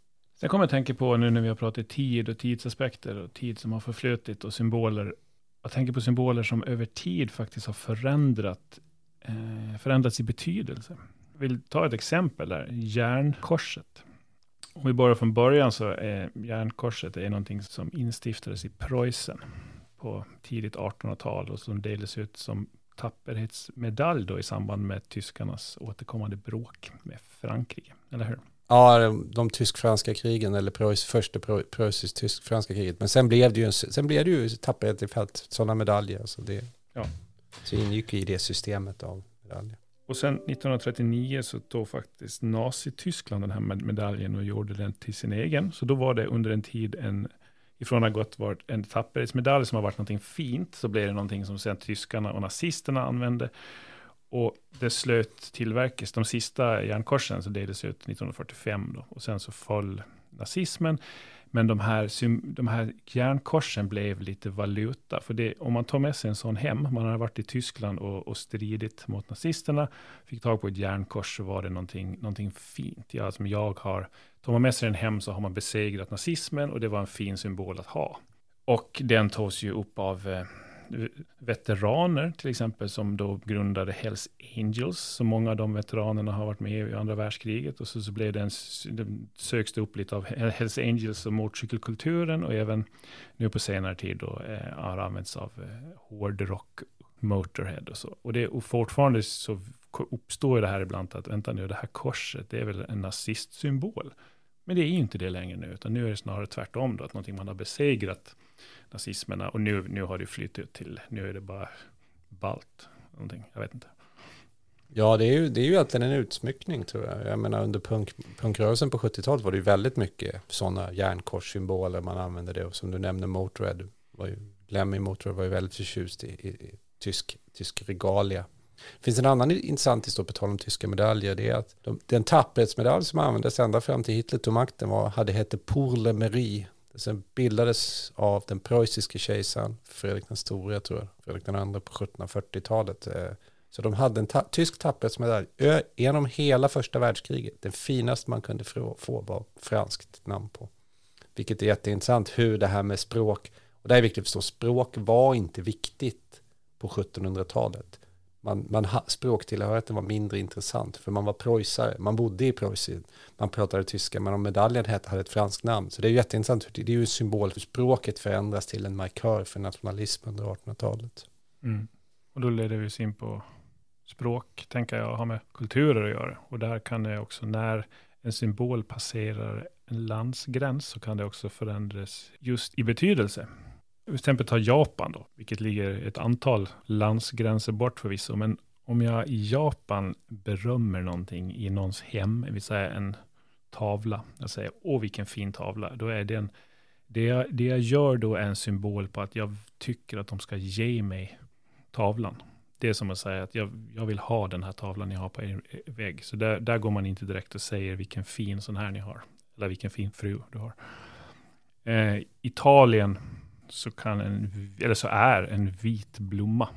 Speaker 1: Sen kommer jag att tänka på nu när vi har pratat tid och tidsaspekter och tid som har förflutit och symboler. Jag tänker på symboler som över tid faktiskt har förändrat, eh, förändrats i betydelse. Jag vill ta ett exempel där, järnkorset. Om vi börjar från början så är järnkorset är någonting som instiftades i Preussen på tidigt 1800-tal och som delades ut som tapperhetsmedalj då i samband med tyskarnas återkommande bråk med Frankrike, eller hur?
Speaker 2: Ja, de tysk-franska krigen eller Preuss, första preussisk-tysk-franska kriget. Men sen blev det ju, en, sen blev det ju tapperhet i fält, sådana medaljer. Så det ja. så ingick i det systemet av medaljer.
Speaker 1: Och sen 1939 så tog faktiskt Nazityskland den här medaljen och gjorde den till sin egen. Så då var det under en tid en, ifrån att ha gått varit en tapperhetsmedalj som har varit någonting fint, så blev det någonting som sen tyskarna och nazisterna använde. Och det slöt tillverkas, de sista järnkorsen så delades ut 1945 då, och sen så föll nazismen. Men de här, de här järnkorsen blev lite valuta. För det, om man tar med sig en sån hem, man har varit i Tyskland och, och stridit mot nazisterna, fick tag på ett järnkors så var det någonting, någonting fint. Ja, som jag har, tar man med sig den hem så har man besegrat nazismen och det var en fin symbol att ha. Och den togs ju upp av eh, veteraner till exempel som då grundade Hells Angels. Så många av de veteranerna har varit med i andra världskriget och så, så blev det en, det söks det upp lite av Hells Angels och motorcykelkulturen och även nu på senare tid då eh, har använts av eh, hårdrock, Motorhead och så. Och, det, och fortfarande så uppstår det här ibland att vänta nu, det här korset, det är väl en nazistsymbol. Men det är ju inte det längre nu, utan nu är det snarare tvärtom då, att någonting man har besegrat nazismerna. Och nu, nu har det flyttat till, nu är det bara balt, någonting, jag vet inte.
Speaker 2: Ja, det är ju, det är ju egentligen en utsmyckning tror jag. Jag menar under punk, punkrörelsen på 70-talet var det ju väldigt mycket sådana järnkorssymboler man använde det. Och som du nämnde Motörhead, var ju, Lemmy Motörhead var ju väldigt förtjust i, i, i tysk, tysk regalia. Det finns en annan intressant historia på tal om tyska medaljer. Det är att de, den tapperhetsmedalj som användes ända fram till Hitler tog makten var, hade hette Pour le Mairie Sen bildades av den preussiske kejsaren Fredrik den store, tror jag, Fredrik den andra på 1740-talet. Eh, så de hade en ta tysk tapperhetsmedalj genom hela första världskriget. Den finaste man kunde få var franskt namn på. Vilket är jätteintressant hur det här med språk, och det är viktigt att förstå, språk var inte viktigt på 1700-talet man, man, språktillhörigheten var mindre intressant för man var preussare, man bodde i Preussen, man pratade tyska, men om medaljen hade ett franskt namn. Så det är jätteintressant, det är ju en symbol för språket förändras till en markör för nationalism under 1800-talet.
Speaker 1: Mm. Och då leder vi oss in på språk, tänker jag, har med kulturer att göra. Och där kan det också, när en symbol passerar en landsgräns, så kan det också förändras just i betydelse till exempel ta Japan då, vilket ligger ett antal landsgränser bort förvisso, men om jag i Japan berömmer någonting i någons hem, det vill säga en tavla, jag säger åh vilken fin tavla, då är den, det jag, det jag gör då är en symbol på att jag tycker att de ska ge mig tavlan. Det är som att säga att jag, jag vill ha den här tavlan ni har på er vägg. Så där, där går man inte direkt och säger vilken fin sån här ni har, eller vilken fin fru du har. Eh, Italien så, kan en, eller så är en vit blomma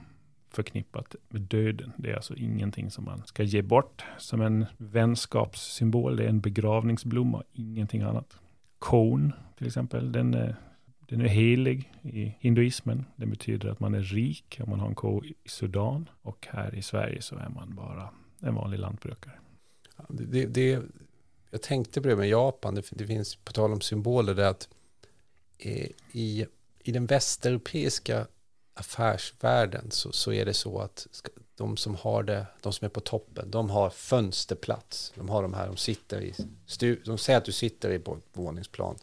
Speaker 1: förknippat med döden. Det är alltså ingenting som man ska ge bort som en vänskapssymbol. Det är en begravningsblomma, ingenting annat. Kon till exempel, den är, den är helig i hinduismen. Det betyder att man är rik om man har en ko i Sudan. Och här i Sverige så är man bara en vanlig lantbrukare.
Speaker 2: Det, det, jag tänkte på det med Japan, det, det finns på tal om symboler, det att eh, i i den västeuropeiska affärsvärlden så, så är det så att de som har det, de som är på toppen, de har fönsterplats. De har de här, de sitter i, de säger att du sitter i våningsplan.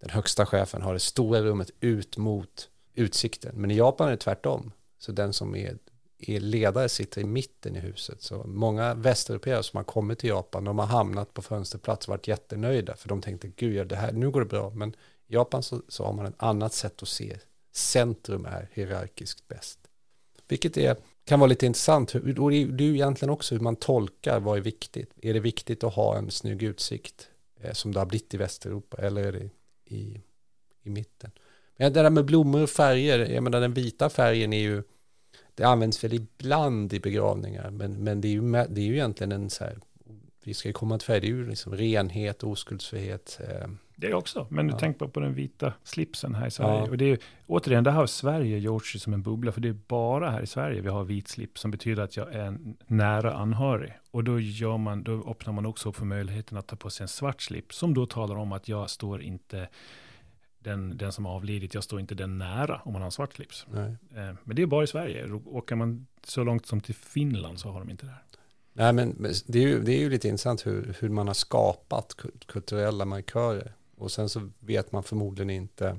Speaker 2: den högsta chefen har det stora rummet ut mot utsikten. Men i Japan är det tvärtom. Så den som är, är ledare sitter i mitten i huset. Så många västeuropeer som har kommit till Japan, de har hamnat på fönsterplats och varit jättenöjda. För de tänkte, gud, det här, nu går det bra. Men i Japan så, så har man ett annat sätt att se. Centrum är hierarkiskt bäst. Vilket är, kan vara lite intressant. Och det är ju egentligen också hur man tolkar vad är viktigt. Är det viktigt att ha en snygg utsikt eh, som det har blivit i Västeuropa eller är det i, i mitten? Men det där med blommor och färger, jag menar den vita färgen är ju, det används väl ibland i begravningar, men, men det, är ju, det är ju egentligen en så här, vi ska ju komma till färg, det är ju liksom renhet, oskuldsfrihet. Eh,
Speaker 1: det också, men du ja. tänk bara på den vita slipsen här i Sverige. Ja. Och det är, återigen, det har Sverige gjort sig som en bubbla, för det är bara här i Sverige vi har vit slips, som betyder att jag är en nära anhörig. Och då, gör man, då öppnar man också upp för möjligheten att ta på sig en svart slips, som då talar om att jag står inte den, den som har avlidit, jag står inte den nära om man har en svart slips. Nej. Eh, men det är bara i Sverige. Åker man så långt som till Finland så har de inte det här.
Speaker 2: Nej, men det är ju, det är ju lite intressant hur, hur man har skapat kulturella markörer. Och sen så vet man förmodligen inte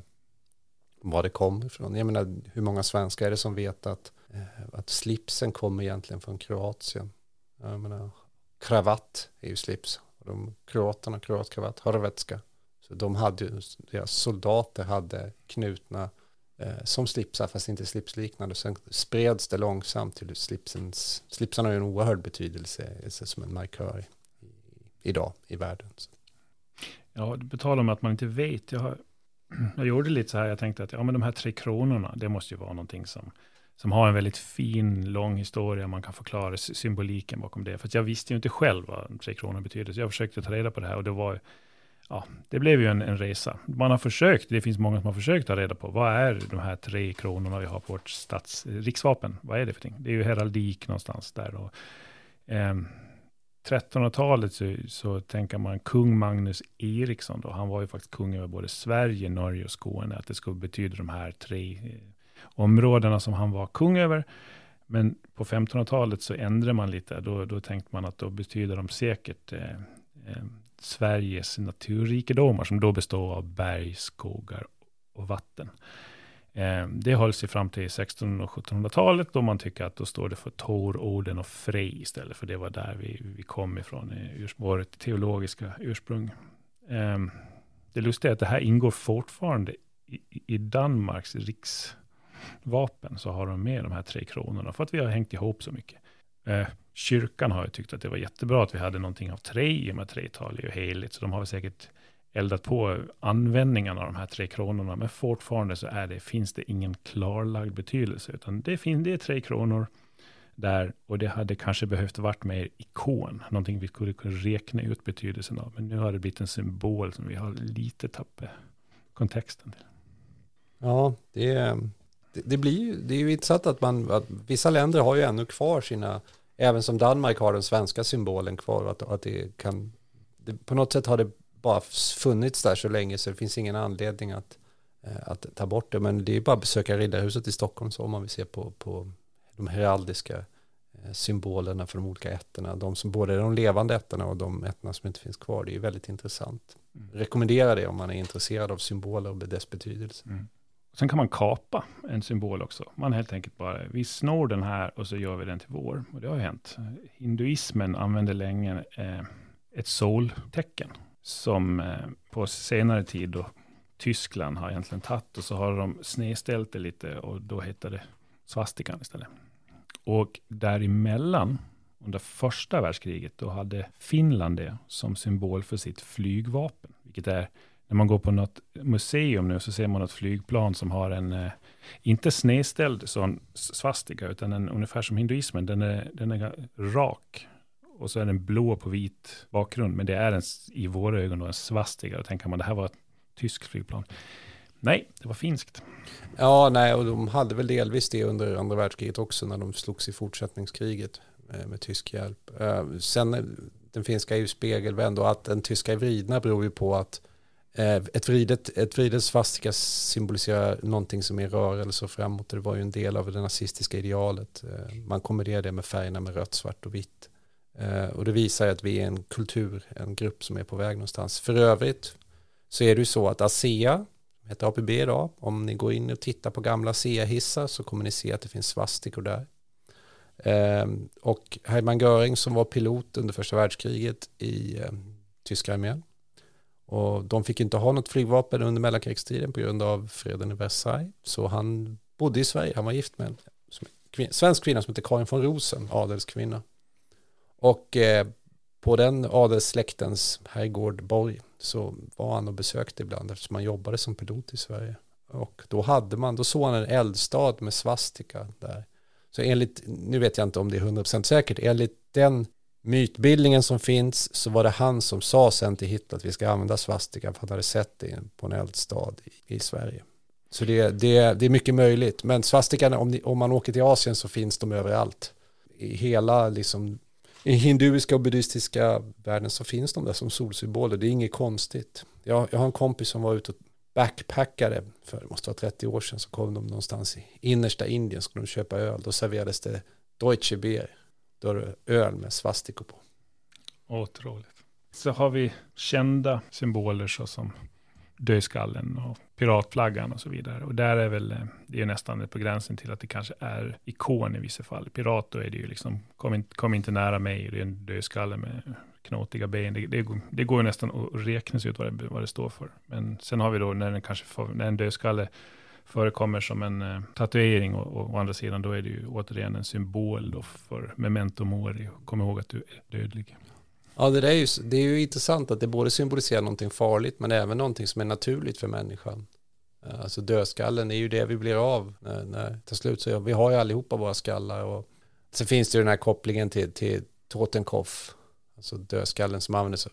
Speaker 2: var det kommer ifrån. Jag menar, hur många svenskar är det som vet att, eh, att slipsen kommer egentligen från Kroatien? Jag menar, kravatt är ju slips. Och de kroaterna, kroatkravatt, horvetska. Så de hade, deras soldater hade knutna eh, som slipsar, fast inte slipsliknande. Sen spreds det långsamt till slipsens, slipsarna har ju en oerhörd betydelse eh, som en markör idag i världen. Så.
Speaker 1: Ja, på tal om att man inte vet. Jag, har, jag gjorde lite så här, jag tänkte att ja, men de här tre kronorna, det måste ju vara någonting som, som har en väldigt fin, lång historia. Man kan förklara symboliken bakom det. För jag visste ju inte själv vad tre kronor betyder. Så jag försökte ta reda på det här och det var ja, det blev ju en, en, resa. Man har försökt, det finns många som har försökt ta reda på, vad är de här tre kronorna vi har på vårt stats, riksvapen? Vad är det för ting? Det är ju heraldik någonstans där. Och, eh, 1300-talet så, så tänker man kung Magnus Eriksson då, han var ju faktiskt kung över både Sverige, Norge och Skåne, att det skulle betyda de här tre eh, områdena som han var kung över. Men på 1500-talet så ändrade man lite, då, då tänkte man att då betyder de säkert eh, eh, Sveriges naturrikedomar, som då består av berg, skogar och vatten. Eh, det höll sig fram till 1600 och 1700-talet, då man tycker att då står det för Tor, Oden och Frej istället, för det var där vi, vi kom ifrån, i vårt teologiska ursprung. Eh, det lustiga är att det här ingår fortfarande i, i Danmarks riksvapen, så har de med de här tre kronorna, för att vi har hängt ihop så mycket. Eh, kyrkan har ju tyckt att det var jättebra att vi hade någonting av tre, i och med tretal är ju heligt, så de har väl säkert eldat på användningen av de här tre kronorna, men fortfarande så är det, finns det ingen klarlagd betydelse, utan det, finns, det är tre kronor där, och det hade kanske behövt varit mer ikon, någonting vi skulle kunna räkna ut betydelsen av, men nu har det blivit en symbol som vi har lite tappat kontexten till.
Speaker 2: Ja, det, det, det blir ju, det är ju intressant att man, att vissa länder har ju ännu kvar sina, även som Danmark har den svenska symbolen kvar, att, att det kan, det, på något sätt har det bara funnits där så länge så det finns ingen anledning att, eh, att ta bort det. Men det är bara att besöka Riddarhuset i Stockholm så om man vill se på, på de heraldiska eh, symbolerna för de olika ätterna. De som både de levande ätterna och de ätterna som inte finns kvar. Det är väldigt intressant. Mm. Rekommenderar det om man är intresserad av symboler och dess betydelse. Mm.
Speaker 1: Sen kan man kapa en symbol också. Man helt enkelt bara, vi snor den här och så gör vi den till vår. Och det har hänt. Hinduismen använde länge eh, ett soltecken som eh, på senare tid då Tyskland har egentligen tagit och så har de snedställt det lite och då heter det svastikan istället. Och däremellan, under första världskriget, då hade Finland det som symbol för sitt flygvapen, vilket är när man går på något museum nu så ser man ett flygplan som har en, eh, inte snedställd sån svastika, utan en, ungefär som hinduismen, den är, den är rak och så är den blå på vit bakgrund, men det är en, i våra ögon då en svastiga. Då tänker man det här var ett tyskt flygplan. Nej, det var finskt.
Speaker 2: Ja, nej, och de hade väl delvis det under andra världskriget också när de slogs i fortsättningskriget med, med tysk hjälp. Eh, sen eh, den finska är ju spegelvänd och att den tyska är vridna beror ju på att ett vridet, ett vridet svastika symboliserar någonting som är rörelse och framåt. Det var ju en del av det nazistiska idealet. Man kombinerar det med färgerna med rött, svart och vitt. Eh, och det visar att vi är en kultur, en grupp som är på väg någonstans. För övrigt så är det ju så att ASEA, heter APB idag, om ni går in och tittar på gamla ASEA-hissar så kommer ni se att det finns svastikor där. Ehm, och Hermann Göring som var pilot under första världskriget i eh, tyska armén. Och de fick inte ha något flygvapen under mellankrigstiden på grund av freden i Versailles. Så han bodde i Sverige, han var gift med en kvin svensk kvinna som heter Karin von Rosen, adelskvinna. Och eh, på den adelssläktens herrgård Borg så var han och besökte ibland eftersom han jobbade som pilot i Sverige. Och då hade man, då såg han en eldstad med svastika där. Så enligt, nu vet jag inte om det är 100% säkert, enligt den mytbildningen som finns så var det han som sa sen till Hitler att vi ska använda svastika för han hade sett det på en eldstad i, i Sverige. Så det, det, det är mycket möjligt. Men svastikan, om, om man åker till Asien så finns de överallt. I hela liksom, i hinduiska och buddhistiska världen så finns de där som solsymboler. Det är inget konstigt. Jag, jag har en kompis som var ute och backpackade för det måste vara 30 år sedan så kom de någonstans i innersta Indien skulle de köpa öl. Då serverades det Deutsche Bier. Då är det öl med svastikor på.
Speaker 1: Otroligt. Så har vi kända symboler såsom dödskallen och piratflaggan och så vidare. Och där är väl, eh, det är nästan på gränsen till att det kanske är ikon i vissa fall. Pirat då är det ju liksom, kom, in, kom inte nära mig, det är en dödskalle med knotiga ben. Det, det, det går ju nästan att räkna ut vad det, vad det står för. Men sen har vi då när den kanske, får, när en dödskalle förekommer som en eh, tatuering och, och å andra sidan då är det ju återigen en symbol då för memento mori. Kom ihåg att du är dödlig.
Speaker 2: Ja, det, är ju, det är ju intressant att det både symboliserar någonting farligt men även någonting som är naturligt för människan. Eh, alltså dödskallen är ju det vi blir av när, när till slut så vi har ju allihopa våra skallar och sen finns det ju den här kopplingen till, till Totenkopf, alltså dödskallen som användes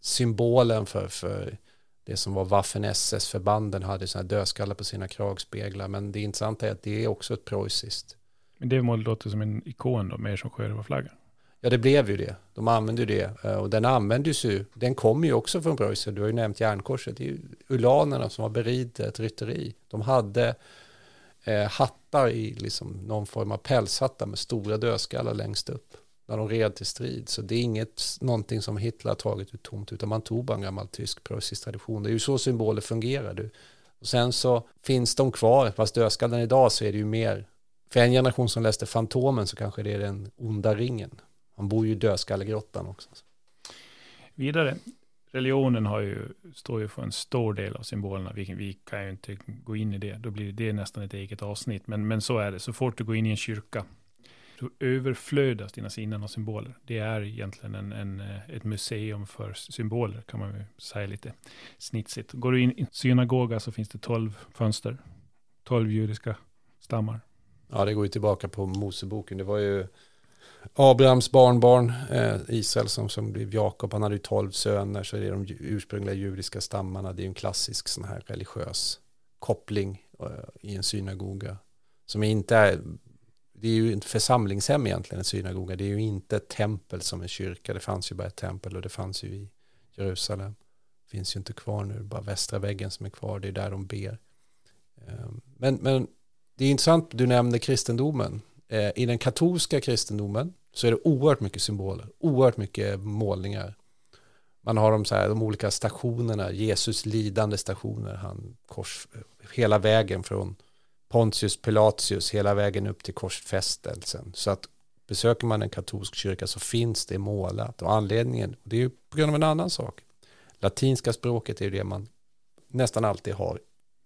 Speaker 2: symbolen för, för det som var Waffen-SS-förbanden hade sådana dödskallar på sina kragspeglar men det intressanta är att det är också ett preussiskt.
Speaker 1: Men det målet låter som en ikon då, mer som sjörövarflaggan.
Speaker 2: Ja, det blev ju det. De använde ju det. Eh, och den användes ju. Den kommer ju också från Preussen. Du har ju nämnt järnkorset. Det är ju ulanerna som har beridit ett rytteri. De hade eh, hattar i liksom någon form av pälshattar med stora dödskallar längst upp. När de red till strid. Så det är inget, någonting som Hitler har tagit ut tomt. Utan man tog bara en gammal tysk preussisk tradition. Det är ju så symboler fungerar. Du. Och sen så finns de kvar. Fast dödskallen idag så är det ju mer. För en generation som läste Fantomen så kanske det är den onda ringen han bor ju i dödskallegrottan också.
Speaker 1: Vidare, religionen har ju, står ju för en stor del av symbolerna. Vi, vi kan ju inte gå in i det. Då blir det nästan ett eget avsnitt. Men, men så är det. Så fort du går in i en kyrka så överflödas dina sinnen av symboler. Det är egentligen en, en, ett museum för symboler kan man ju säga lite snitsigt. Går du in i synagoga så finns det tolv fönster. Tolv judiska stammar.
Speaker 2: Ja, det går ju tillbaka på Moseboken. Det var ju Abrahams barnbarn, eh, Israel som, som blev Jakob, han hade ju tolv söner, så det är de ursprungliga judiska stammarna, det är en klassisk sån här religiös koppling eh, i en synagoga. Som inte är, det är ju ett församlingshem egentligen, en synagoga, det är ju inte ett tempel som en kyrka, det fanns ju bara ett tempel och det fanns ju i Jerusalem. Det finns ju inte kvar nu, bara västra väggen som är kvar, det är där de ber. Eh, men, men det är intressant, du nämnde kristendomen, Eh, I den katolska kristendomen så är det oerhört mycket symboler, oerhört mycket målningar. Man har de, så här, de olika stationerna, Jesus lidande stationer, han kors, hela vägen från Pontius Pilatius hela vägen upp till korsfästelsen. Så att besöker man en katolsk kyrka så finns det målat och anledningen, det är ju på grund av en annan sak. Latinska språket är ju det man nästan alltid har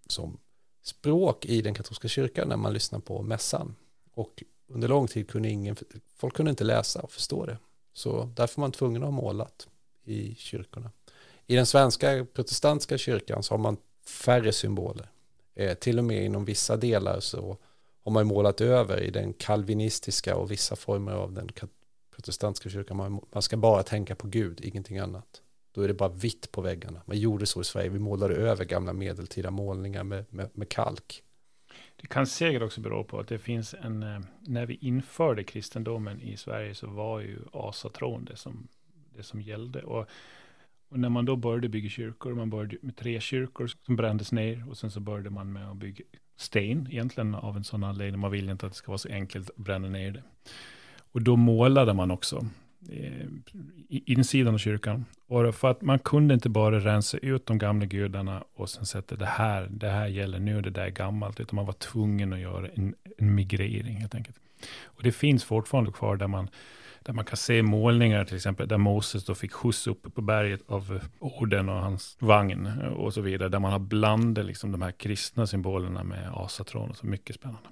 Speaker 2: som språk i den katolska kyrkan när man lyssnar på mässan. Och under lång tid kunde ingen, folk kunde inte läsa och förstå det. Så därför var man tvungen att ha målat i kyrkorna. I den svenska protestantiska kyrkan så har man färre symboler. Eh, till och med inom vissa delar så har man målat över i den kalvinistiska och vissa former av den protestantiska kyrkan. Man, man ska bara tänka på Gud, ingenting annat. Då är det bara vitt på väggarna. Man gjorde så i Sverige, vi målade över gamla medeltida målningar med, med, med kalk.
Speaker 1: Det kan säkert också bero på att det finns en, eh, när vi införde kristendomen i Sverige så var ju asatron det som, det som gällde. Och, och när man då började bygga kyrkor, man började med tre kyrkor som brändes ner och sen så började man med att bygga sten, egentligen av en sån anledning, man vill inte att det ska vara så enkelt att bränna ner det. Och då målade man också eh, insidan av kyrkan. Och för att man kunde inte bara rensa ut de gamla gudarna och sen sätta det här, det här gäller nu, det där är gammalt, utan man var tvungen att göra en, en migrering helt enkelt. Och det finns fortfarande kvar där man, där man kan se målningar till exempel, där Moses då fick skjuts upp på berget av orden och hans vagn och så vidare, där man har blandat liksom de här kristna symbolerna med asatron och så mycket spännande.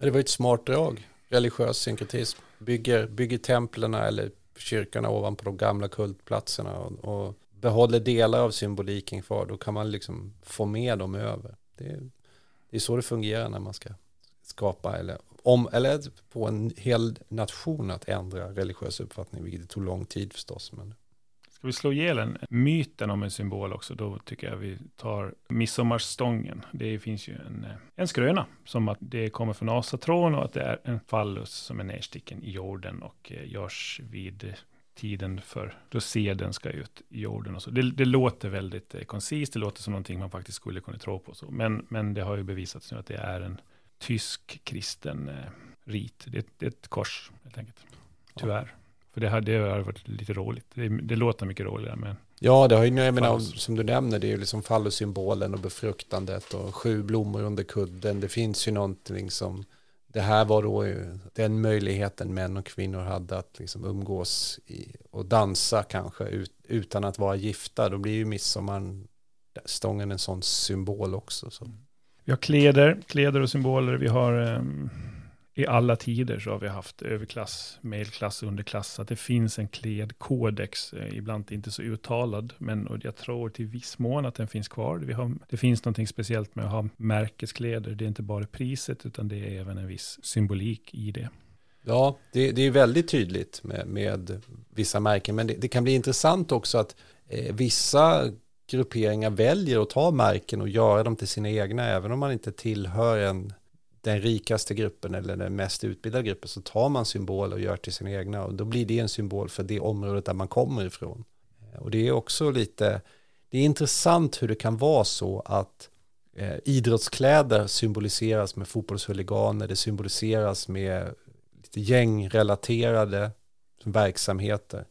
Speaker 2: Det var ett smart drag, religiös synkretism. Bygger, bygger templerna eller kyrkorna ovanpå de gamla kultplatserna och, och behåller delar av symboliken kvar, då kan man liksom få med dem över. Det är, det är så det fungerar när man ska skapa eller, om, eller på en hel nation att ändra religiös uppfattning, vilket tog lång tid förstås. Men
Speaker 1: Ska vi slå ihjäl en myten om en symbol också, då tycker jag vi tar midsommarstången. Det finns ju en, en skröna, som att det kommer från asatron och att det är en fallus som är nedsticken i jorden och eh, görs vid tiden för då seden ska ut i jorden och så. Det, det låter väldigt eh, koncist, det låter som någonting man faktiskt skulle kunna tro på. Så. Men, men det har ju bevisats nu att det är en tysk kristen eh, rit. Det, det, är ett kors helt enkelt, tyvärr. Ja. För det hade varit lite roligt. Det, det låter mycket roligare. Men
Speaker 2: ja, det har ju, jag menar, som du nämner, det är ju liksom fallossymbolen och befruktandet och sju blommor under kudden. Det finns ju någonting som, det här var då den möjligheten män och kvinnor hade att liksom umgås i, och dansa kanske ut, utan att vara gifta. Då blir ju midsommarstången en sån symbol också. Så.
Speaker 1: Vi har kläder, kläder och symboler. Vi har um i alla tider så har vi haft överklass, medelklass, underklass. Att det finns en klädkodex, eh, ibland inte så uttalad, men och jag tror till viss mån att den finns kvar. Vi har, det finns någonting speciellt med att ha märkeskläder. Det är inte bara priset, utan det är även en viss symbolik i det.
Speaker 2: Ja, det, det är väldigt tydligt med, med vissa märken, men det, det, kan bli intressant också att eh, vissa grupperingar väljer att ta märken och göra dem till sina egna, även om man inte tillhör en den rikaste gruppen eller den mest utbildade gruppen så tar man symboler och gör till sina egna och då blir det en symbol för det området där man kommer ifrån. Eh, och det är också lite, det är intressant hur det kan vara så att eh, idrottskläder symboliseras med fotbollshuliganer, det symboliseras med lite gängrelaterade verksamheter.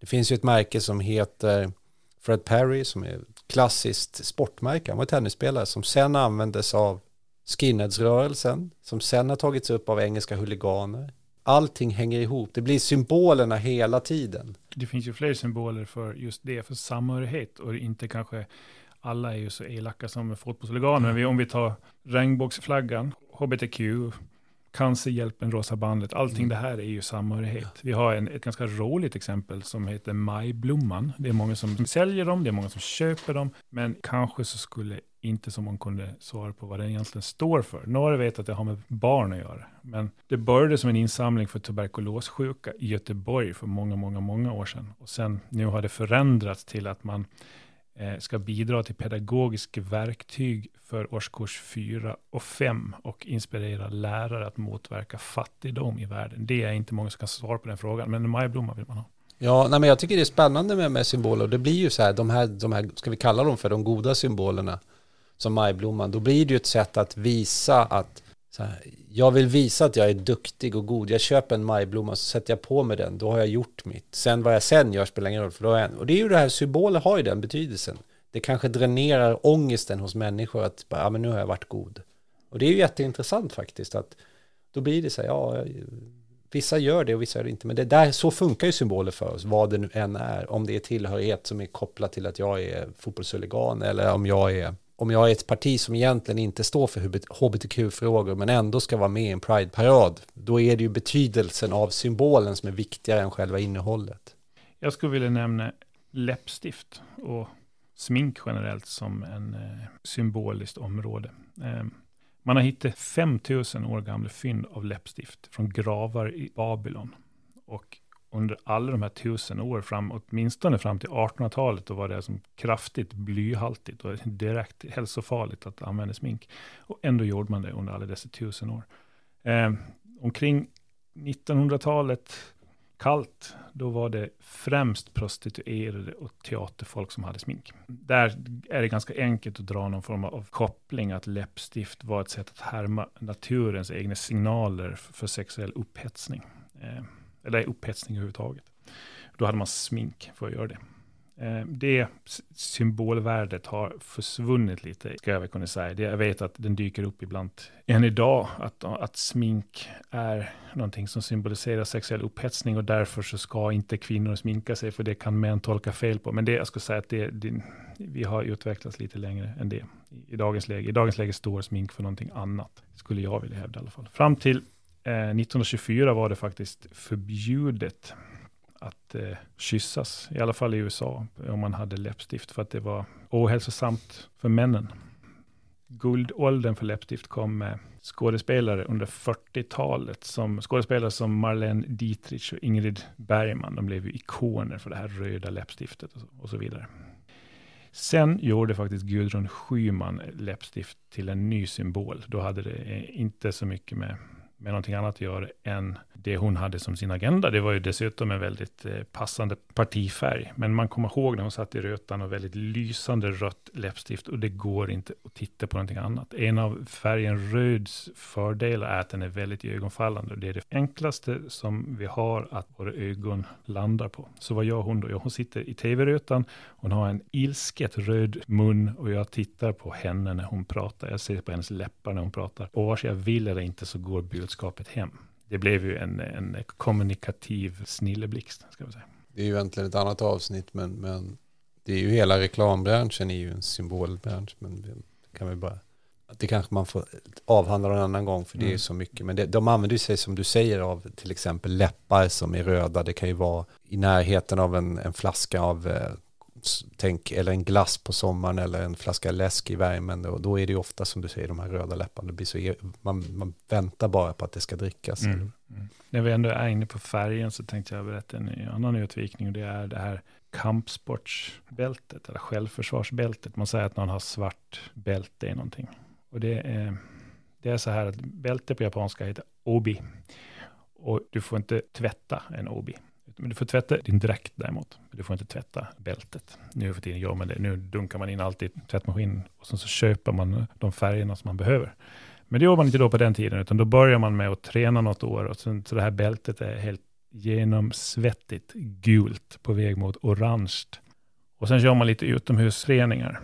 Speaker 2: Det finns ju ett märke som heter Fred Perry som är ett klassiskt sportmärke, han var tennisspelare som sen användes av skinheadsrörelsen som sen har tagits upp av engelska huliganer. Allting hänger ihop, det blir symbolerna hela tiden.
Speaker 1: Det finns ju fler symboler för just det, för samhörighet och inte kanske alla är ju så elaka som fotbollshuliganer, Mm. om vi tar regnbågsflaggan, hbtq, Cancerhjälpen, Rosa bandet, allting mm. det här är ju samhörighet. Ja. Vi har en, ett ganska roligt exempel som heter Majblomman. Det är många som säljer dem, det är många som köper dem, men kanske så skulle inte som man kunde svara på vad den egentligen står för. Några vet att det har med barn att göra, men det började som en insamling för tuberkulossjuka i Göteborg för många, många, många år sedan. Och sen nu har det förändrats till att man Eh, ska bidra till pedagogiska verktyg för årskurs 4 och 5 och inspirera lärare att motverka fattigdom i världen. Det är inte många som kan svara på den frågan, men en majblomma vill man ha.
Speaker 2: Ja, nej, men jag tycker det är spännande med, med symboler. Det blir ju så här, de här, de här, ska vi kalla dem för de goda symbolerna, som majblomman, då blir det ju ett sätt att visa att här, jag vill visa att jag är duktig och god. Jag köper en majblomma så sätter jag på mig den, då har jag gjort mitt. Sen vad jag sen gör spelar ingen roll, för då jag, och det är ju det här, symboler har ju den betydelsen. Det kanske dränerar ångesten hos människor att bara, ja, men nu har jag varit god. Och det är ju jätteintressant faktiskt att då blir det så här, ja, vissa gör det och vissa gör det inte. Men det där, så funkar ju symboler för oss, vad det nu än är. Om det är tillhörighet som är kopplat till att jag är fotbollshuligan eller om jag är om jag är ett parti som egentligen inte står för hbtq-frågor men ändå ska vara med i en Pride-parad, då är det ju betydelsen av symbolen som är viktigare än själva innehållet.
Speaker 1: Jag skulle vilja nämna läppstift och smink generellt som en eh, symboliskt område. Eh, man har hittat 5000 år gamla fynd av läppstift från gravar i Babylon. Och under alla de här tusen år, fram, åtminstone fram till 1800-talet, då var det som kraftigt blyhaltigt och direkt hälsofarligt att använda smink. Och ändå gjorde man det under alla dessa tusen år. Eh, omkring 1900-talet, kallt, då var det främst prostituerade och teaterfolk som hade smink. Där är det ganska enkelt att dra någon form av koppling, att läppstift var ett sätt att härma naturens egna signaler för sexuell upphetsning. Eh, eller upphetsning överhuvudtaget. Då hade man smink för att göra det. Eh, det symbolvärdet har försvunnit lite, ska jag väl kunna säga. jag vet att den dyker upp ibland än idag, att, att smink är någonting som symboliserar sexuell upphetsning och därför så ska inte kvinnor sminka sig, för det kan män tolka fel på. Men det, jag skulle säga att det, det, vi har utvecklats lite längre än det i, dagens läge. I dagens läge står smink för någonting annat, skulle jag vilja hävda i alla fall. Fram till eh, 1924 var det faktiskt förbjudet att eh, kyssas, i alla fall i USA, om man hade läppstift, för att det var ohälsosamt för männen. Guldåldern för läppstift kom med skådespelare under 40-talet, som skådespelare som Marlene Dietrich och Ingrid Bergman, de blev ju ikoner för det här röda läppstiftet och så, och så vidare. Sen gjorde faktiskt Gudrun Schyman läppstift till en ny symbol. Då hade det eh, inte så mycket med med någonting annat att göra än det hon hade som sin agenda. Det var ju dessutom en väldigt eh, passande partifärg. Men man kommer ihåg när hon satt i rötan och väldigt lysande rött läppstift och det går inte att titta på någonting annat. En av färgen röds fördelar är att den är väldigt ögonfallande. Det är det enklaste som vi har att våra ögon landar på. Så vad gör hon då? Ja, hon sitter i tv-rötan, hon har en ilsket röd mun och jag tittar på henne när hon pratar. Jag ser på hennes läppar när hon pratar. Och vare sig jag vill eller inte så går budskapet hem det blev ju en, en kommunikativ snilleblixt, ska säga.
Speaker 2: Det är ju egentligen ett annat avsnitt, men, men det är ju hela reklambranschen är ju en symbolbransch, men det kan vi bara det kanske man får avhandla någon annan gång för det mm. är så mycket. Men det, de använder sig som du säger av till exempel läppar som är röda. Det kan ju vara i närheten av en, en flaska av eh, tänk, eller en glass på sommaren eller en flaska läsk i värmen. Och då är det ju ofta som du säger de här röda läpparna. Det blir så, e- man, man väntar bara på att det ska drickas. Mm. Mm.
Speaker 1: När vi ändå är inne på färgen så tänkte jag berätta en annan utvikning. Och det är det här kampsportsbältet eller självförsvarsbältet. Man säger att någon har svart bälte i någonting. Och det är, det är så här att bälte på japanska heter obi. Och du får inte tvätta en obi. Men du får tvätta din dräkt däremot. Du får inte tvätta bältet. Nu för tiden gör man det. Nu dunkar man in allt i tvättmaskinen och sen så köper man de färgerna som man behöver. Men det gör man inte då på den tiden, utan då börjar man med att träna något år och sen, så det här bältet är helt genomsvettigt gult på väg mot orange. Och sen gör man lite utomhusträningar.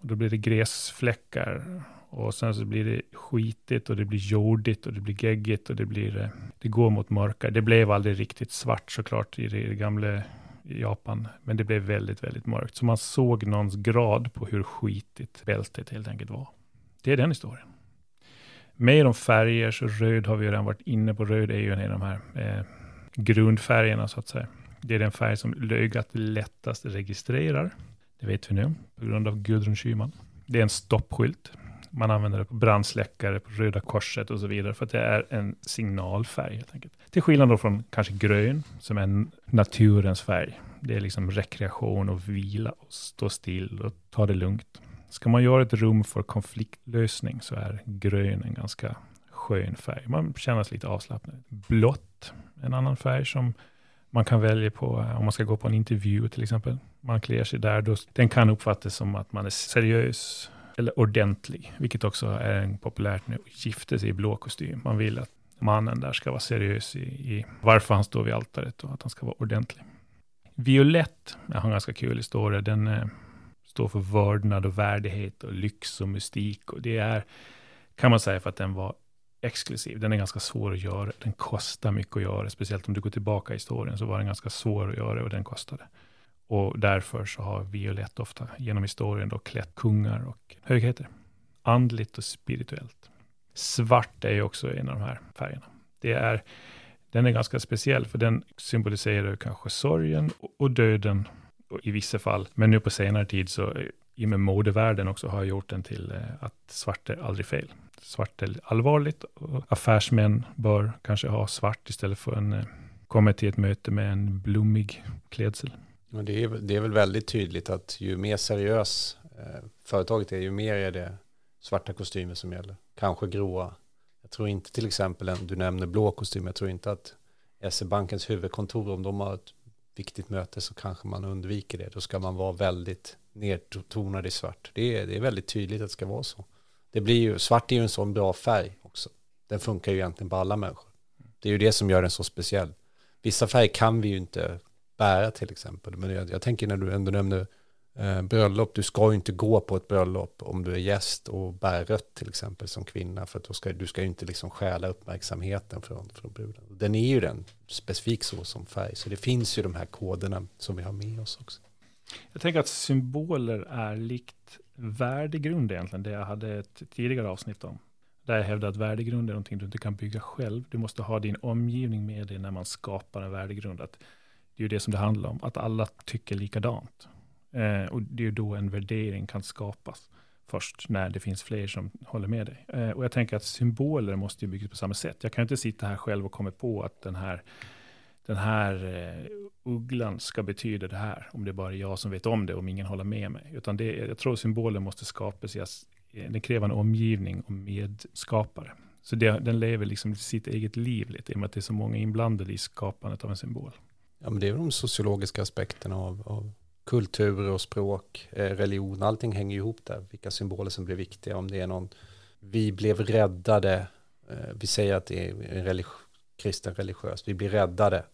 Speaker 1: Och då blir det gräsfläckar och sen så blir det skitigt och det blir jordigt och det blir geggigt och det blir, eh, det går mot mörkare. Det blev aldrig riktigt svart såklart i det gamla Japan, men det blev väldigt, väldigt mörkt. Så man såg någons grad på hur skitigt bältet helt enkelt var. Det är den historien. Mer om färger, så röd har vi redan varit inne på. Röd är ju en av de här eh, grundfärgerna så att säga. Det är den färg som ögat lättast registrerar. Det vet vi nu på grund av Gudrun Schyman. Det är en stoppskylt. Man använder det på brandsläckare, på Röda Korset och så vidare, för att det är en signalfärg helt enkelt. Till skillnad då från kanske grön, som är naturens färg. Det är liksom rekreation och vila och stå still och ta det lugnt. Ska man göra ett rum för konfliktlösning så är grön en ganska skön färg. Man känner sig lite avslappnad. Blått, en annan färg som man kan välja på eh, om man ska gå på en intervju till exempel. Man klär sig där, då, den kan uppfattas som att man är seriös, eller ordentlig, vilket också är populärt nu, gifte sig i blå kostym. Man vill att mannen där ska vara seriös i, i varför han står vid altaret och att han ska vara ordentlig. Violett, jag har en ganska kul historia, den eh, står för vördnad och värdighet och lyx och mystik. Och det är, kan man säga, för att den var exklusiv. Den är ganska svår att göra. Den kostar mycket att göra. Speciellt om du går tillbaka i historien så var den ganska svår att göra och den kostade. Och därför så har Violett ofta genom historien då klätt kungar och högheter. Andligt och spirituellt. Svart är ju också en av de här färgerna. Det är, den är ganska speciell för den symboliserar kanske sorgen och döden i vissa fall. Men nu på senare tid så i och med modevärlden också har gjort den till eh, att svart är aldrig fel. Svart är allvarligt och affärsmän bör kanske ha svart istället för en eh, komma till ett möte med en blommig klädsel.
Speaker 2: Men det, är, det är väl väldigt tydligt att ju mer seriös eh, företaget är, ju mer är det svarta kostymer som gäller. Kanske gråa. Jag tror inte till exempel, du nämner blå kostym, jag tror inte att SE-bankens huvudkontor, om de har ett viktigt möte så kanske man undviker det. Då ska man vara väldigt nedtonad i svart. Det är, det är väldigt tydligt att det ska vara så. Det blir ju, svart är ju en sån bra färg också. Den funkar ju egentligen på alla människor. Det är ju det som gör den så speciell. vissa färger kan vi ju inte bära till exempel. Men jag, jag tänker när du ändå nämner eh, bröllop, du ska ju inte gå på ett bröllop om du är gäst och bär rött till exempel som kvinna, för att då ska, du ska ju inte liksom stjäla uppmärksamheten från, från bruden. Den är ju den specifik så som färg, så det finns ju de här koderna som vi har med oss också.
Speaker 1: Jag tänker att symboler är likt värdegrund egentligen, det jag hade ett tidigare avsnitt om. Där jag hävdar att värdegrund är någonting du inte kan bygga själv. Du måste ha din omgivning med dig när man skapar en värdegrund. Att det är ju det som det handlar om, att alla tycker likadant. Eh, och det är ju då en värdering kan skapas. Först när det finns fler som håller med dig. Eh, och jag tänker att symboler måste ju byggas på samma sätt. Jag kan inte sitta här själv och komma på att den här, den här eh, ugglan ska betyda det här. Om det bara är jag som vet om det, om ingen håller med mig. Utan det, jag tror symboler måste skapas i eh, den kräver en omgivning och medskapare. Så det, den lever liksom sitt eget liv lite, i och med att det är så många inblandade i skapandet av en symbol.
Speaker 2: Ja, men det är de sociologiska aspekterna av, av kultur och språk, eh, religion, allting hänger ihop där. Vilka symboler som blir viktiga, om det är någon, vi blev räddade, eh, vi säger att det är religi kristen religiös, vi blir räddade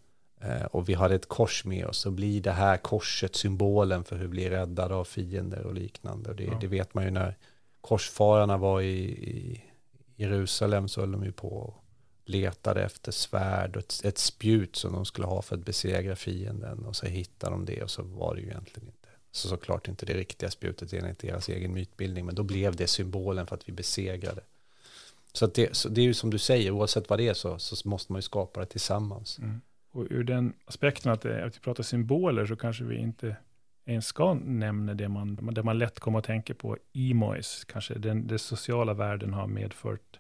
Speaker 2: eh, och vi hade ett kors med oss, så blir det här korset symbolen för hur vi blir räddade av fiender och liknande. Och det, ja. det vet man ju när korsfararna var i, i Jerusalem så höll de ju på letade efter svärd och ett, ett spjut som de skulle ha för att besegra fienden och så hittade de det och så var det ju egentligen inte så såklart inte det riktiga spjutet enligt deras egen mytbildning men då blev det symbolen för att vi besegrade. Så, att det, så det är ju som du säger, oavsett vad det är så, så måste man ju skapa det tillsammans. Mm.
Speaker 1: Och ur den aspekten att, det, att vi pratar symboler så kanske vi inte ens ska nämna det man, det man lätt kommer att tänka på, emois, kanske den, den sociala världen har medfört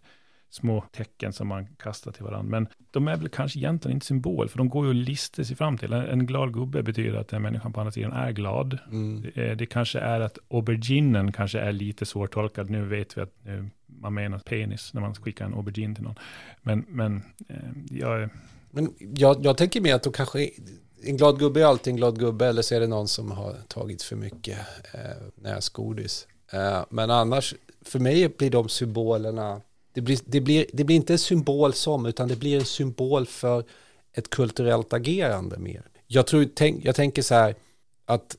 Speaker 1: små tecken som man kastar till varandra. Men de är väl kanske egentligen inte symbol, för de går ju att lista sig fram till. En glad gubbe betyder att den människan på andra sidan är glad. Mm. Det, det, kanske är att auberginen kanske är lite svårtolkad. Nu vet vi att nu, man menar penis när man skickar en aubergine till någon. Men, men eh, jag...
Speaker 2: Men jag, jag tänker mer att de kanske en glad gubbe är alltid en glad gubbe eller så är det någon som har tagit för mycket eh, näsgodis. Eh, men annars, för mig blir de symbolerna, det blir, det, blir, det blir inte en symbol som, utan det blir en symbol för ett kulturellt agerande mer. Jag, tror, tänk, jag tänker så här, att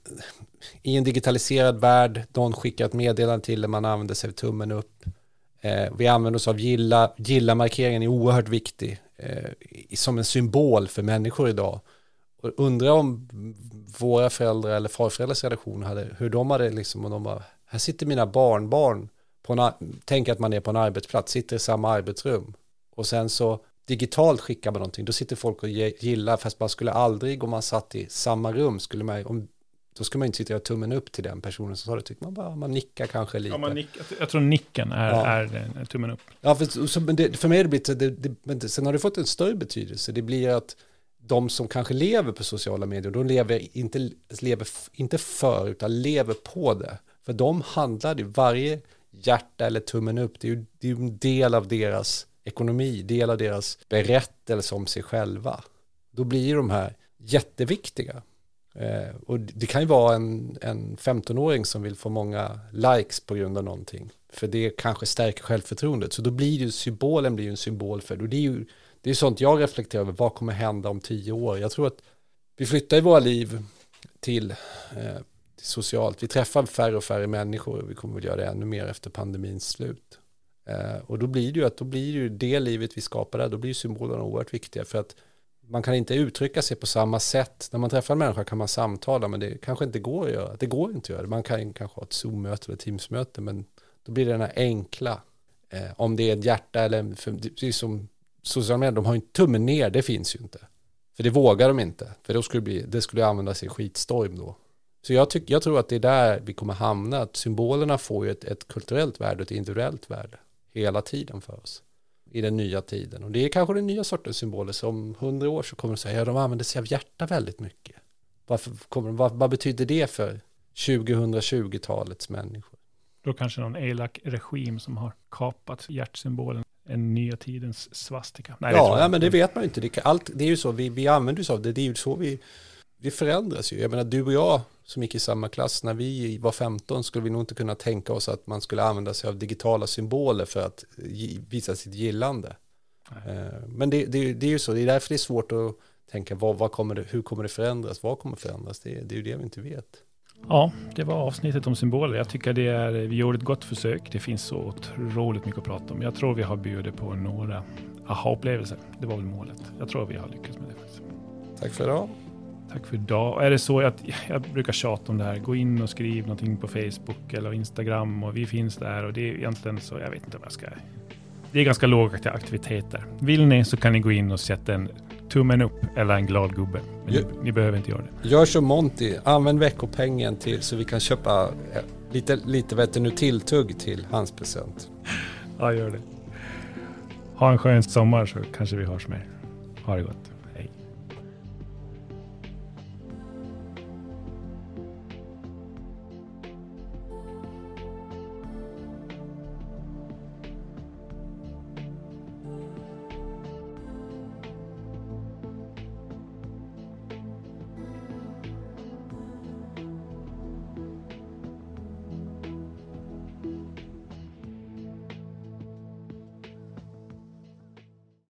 Speaker 2: i en digitaliserad värld, någon skickar ett meddelande till där man använder sig av tummen upp. Eh, vi använder oss av gilla, gilla-markeringen är oerhört viktig eh, som en symbol för människor idag. Och undrar om våra föräldrar eller farföräldrars relation hade, hur de hade liksom, och de bara, här sitter mina barnbarn, på en, tänk att man är på en arbetsplats, sitter i samma arbetsrum. Och sen så digitalt skickar man någonting, då sitter folk och gillar, fast man skulle aldrig, om man satt i samma rum, skulle man, om, då skulle man inte sitta och tummen upp till den personen som sa det, tycker man bara, man nickar kanske lite. Ja,
Speaker 1: man nickar, jag tror nicken är, ja. är, är tummen upp.
Speaker 2: Ja, för, så, det, för mig har det blivit, det, det, men sen har det fått en större betydelse, det blir att de som kanske lever på sociala medier, de lever inte, lever inte för, utan lever på det. För de handlar ju, varje hjärta eller tummen upp, det är ju, det är en del av deras ekonomi, del av deras berättelse om sig själva. Då blir ju de här jätteviktiga. Eh, och det kan ju vara en, en 15-åring som vill få många likes på grund av någonting. För det kanske stärker självförtroendet. Så då blir ju symbolen blir ju en symbol för, och det är ju det är sånt jag reflekterar över, vad kommer hända om tio år? Jag tror att vi flyttar i våra liv till, eh, till socialt, vi träffar färre och färre människor, vi kommer väl göra det ännu mer efter pandemins slut. Eh, och då blir det ju att då blir det ju det livet vi skapar där, då blir symbolerna oerhört viktiga för att man kan inte uttrycka sig på samma sätt. När man träffar en människa kan man samtala, men det kanske inte går att göra. Det går inte att göra. Man kan kanske ha ett Zoom-möte eller Teams-möte, men då blir det den här enkla. Eh, om det är ett hjärta eller, för, det är som sociala medier, de har ju inte tummen ner, det finns ju inte. För det vågar de inte, för då skulle det, bli, det skulle användas i skitstorm då. Så jag, tyck, jag tror att det är där vi kommer hamna, att symbolerna får ju ett, ett kulturellt värde och ett individuellt värde hela tiden för oss i den nya tiden. Och det är kanske den nya sortens symboler, som om hundra år så kommer de säga, ja de använder sig av hjärta väldigt mycket. Varför kommer, vad, vad betyder det för 2020-talets människor?
Speaker 1: Då kanske någon elak regim som har kapat hjärtsymbolen en nya tidens svastika.
Speaker 2: Nej, ja, ja, men det vet man ju inte. Det, allt, det är ju så, vi, vi använder oss av det. Det är ju så vi, vi förändras ju. Jag menar, du och jag som gick i samma klass, när vi var 15 skulle vi nog inte kunna tänka oss att man skulle använda sig av digitala symboler för att visa sitt gillande. Nej. Eh, men det, det, det, är ju så, det är därför det är svårt att tänka vad, vad kommer det, hur kommer det förändras, vad kommer förändras, det, det är ju det vi inte vet.
Speaker 1: Ja, det var avsnittet om symboler. Jag tycker det är, vi gjorde ett gott försök. Det finns så otroligt mycket att prata om. Jag tror vi har bjudit på några aha-upplevelser. Det var väl målet. Jag tror vi har lyckats med det faktiskt.
Speaker 2: Tack för idag.
Speaker 1: Tack för idag. Är det så att jag brukar tjata om det här, gå in och skriv någonting på Facebook eller Instagram och vi finns där och det är egentligen så, jag vet inte om jag ska... Det är ganska låga aktiviteter. Vill ni så kan ni gå in och sätta en tummen upp eller en glad gubbe. Men ni, ni, behöver inte göra det.
Speaker 2: Gör som Monty, använd veckopengen till så vi kan köpa eh, lite, lite vet du, nu tilltugg till hans present.
Speaker 1: Ja, gör det. Ha en skön sommar så kanske vi hörs mer. Ha det gott.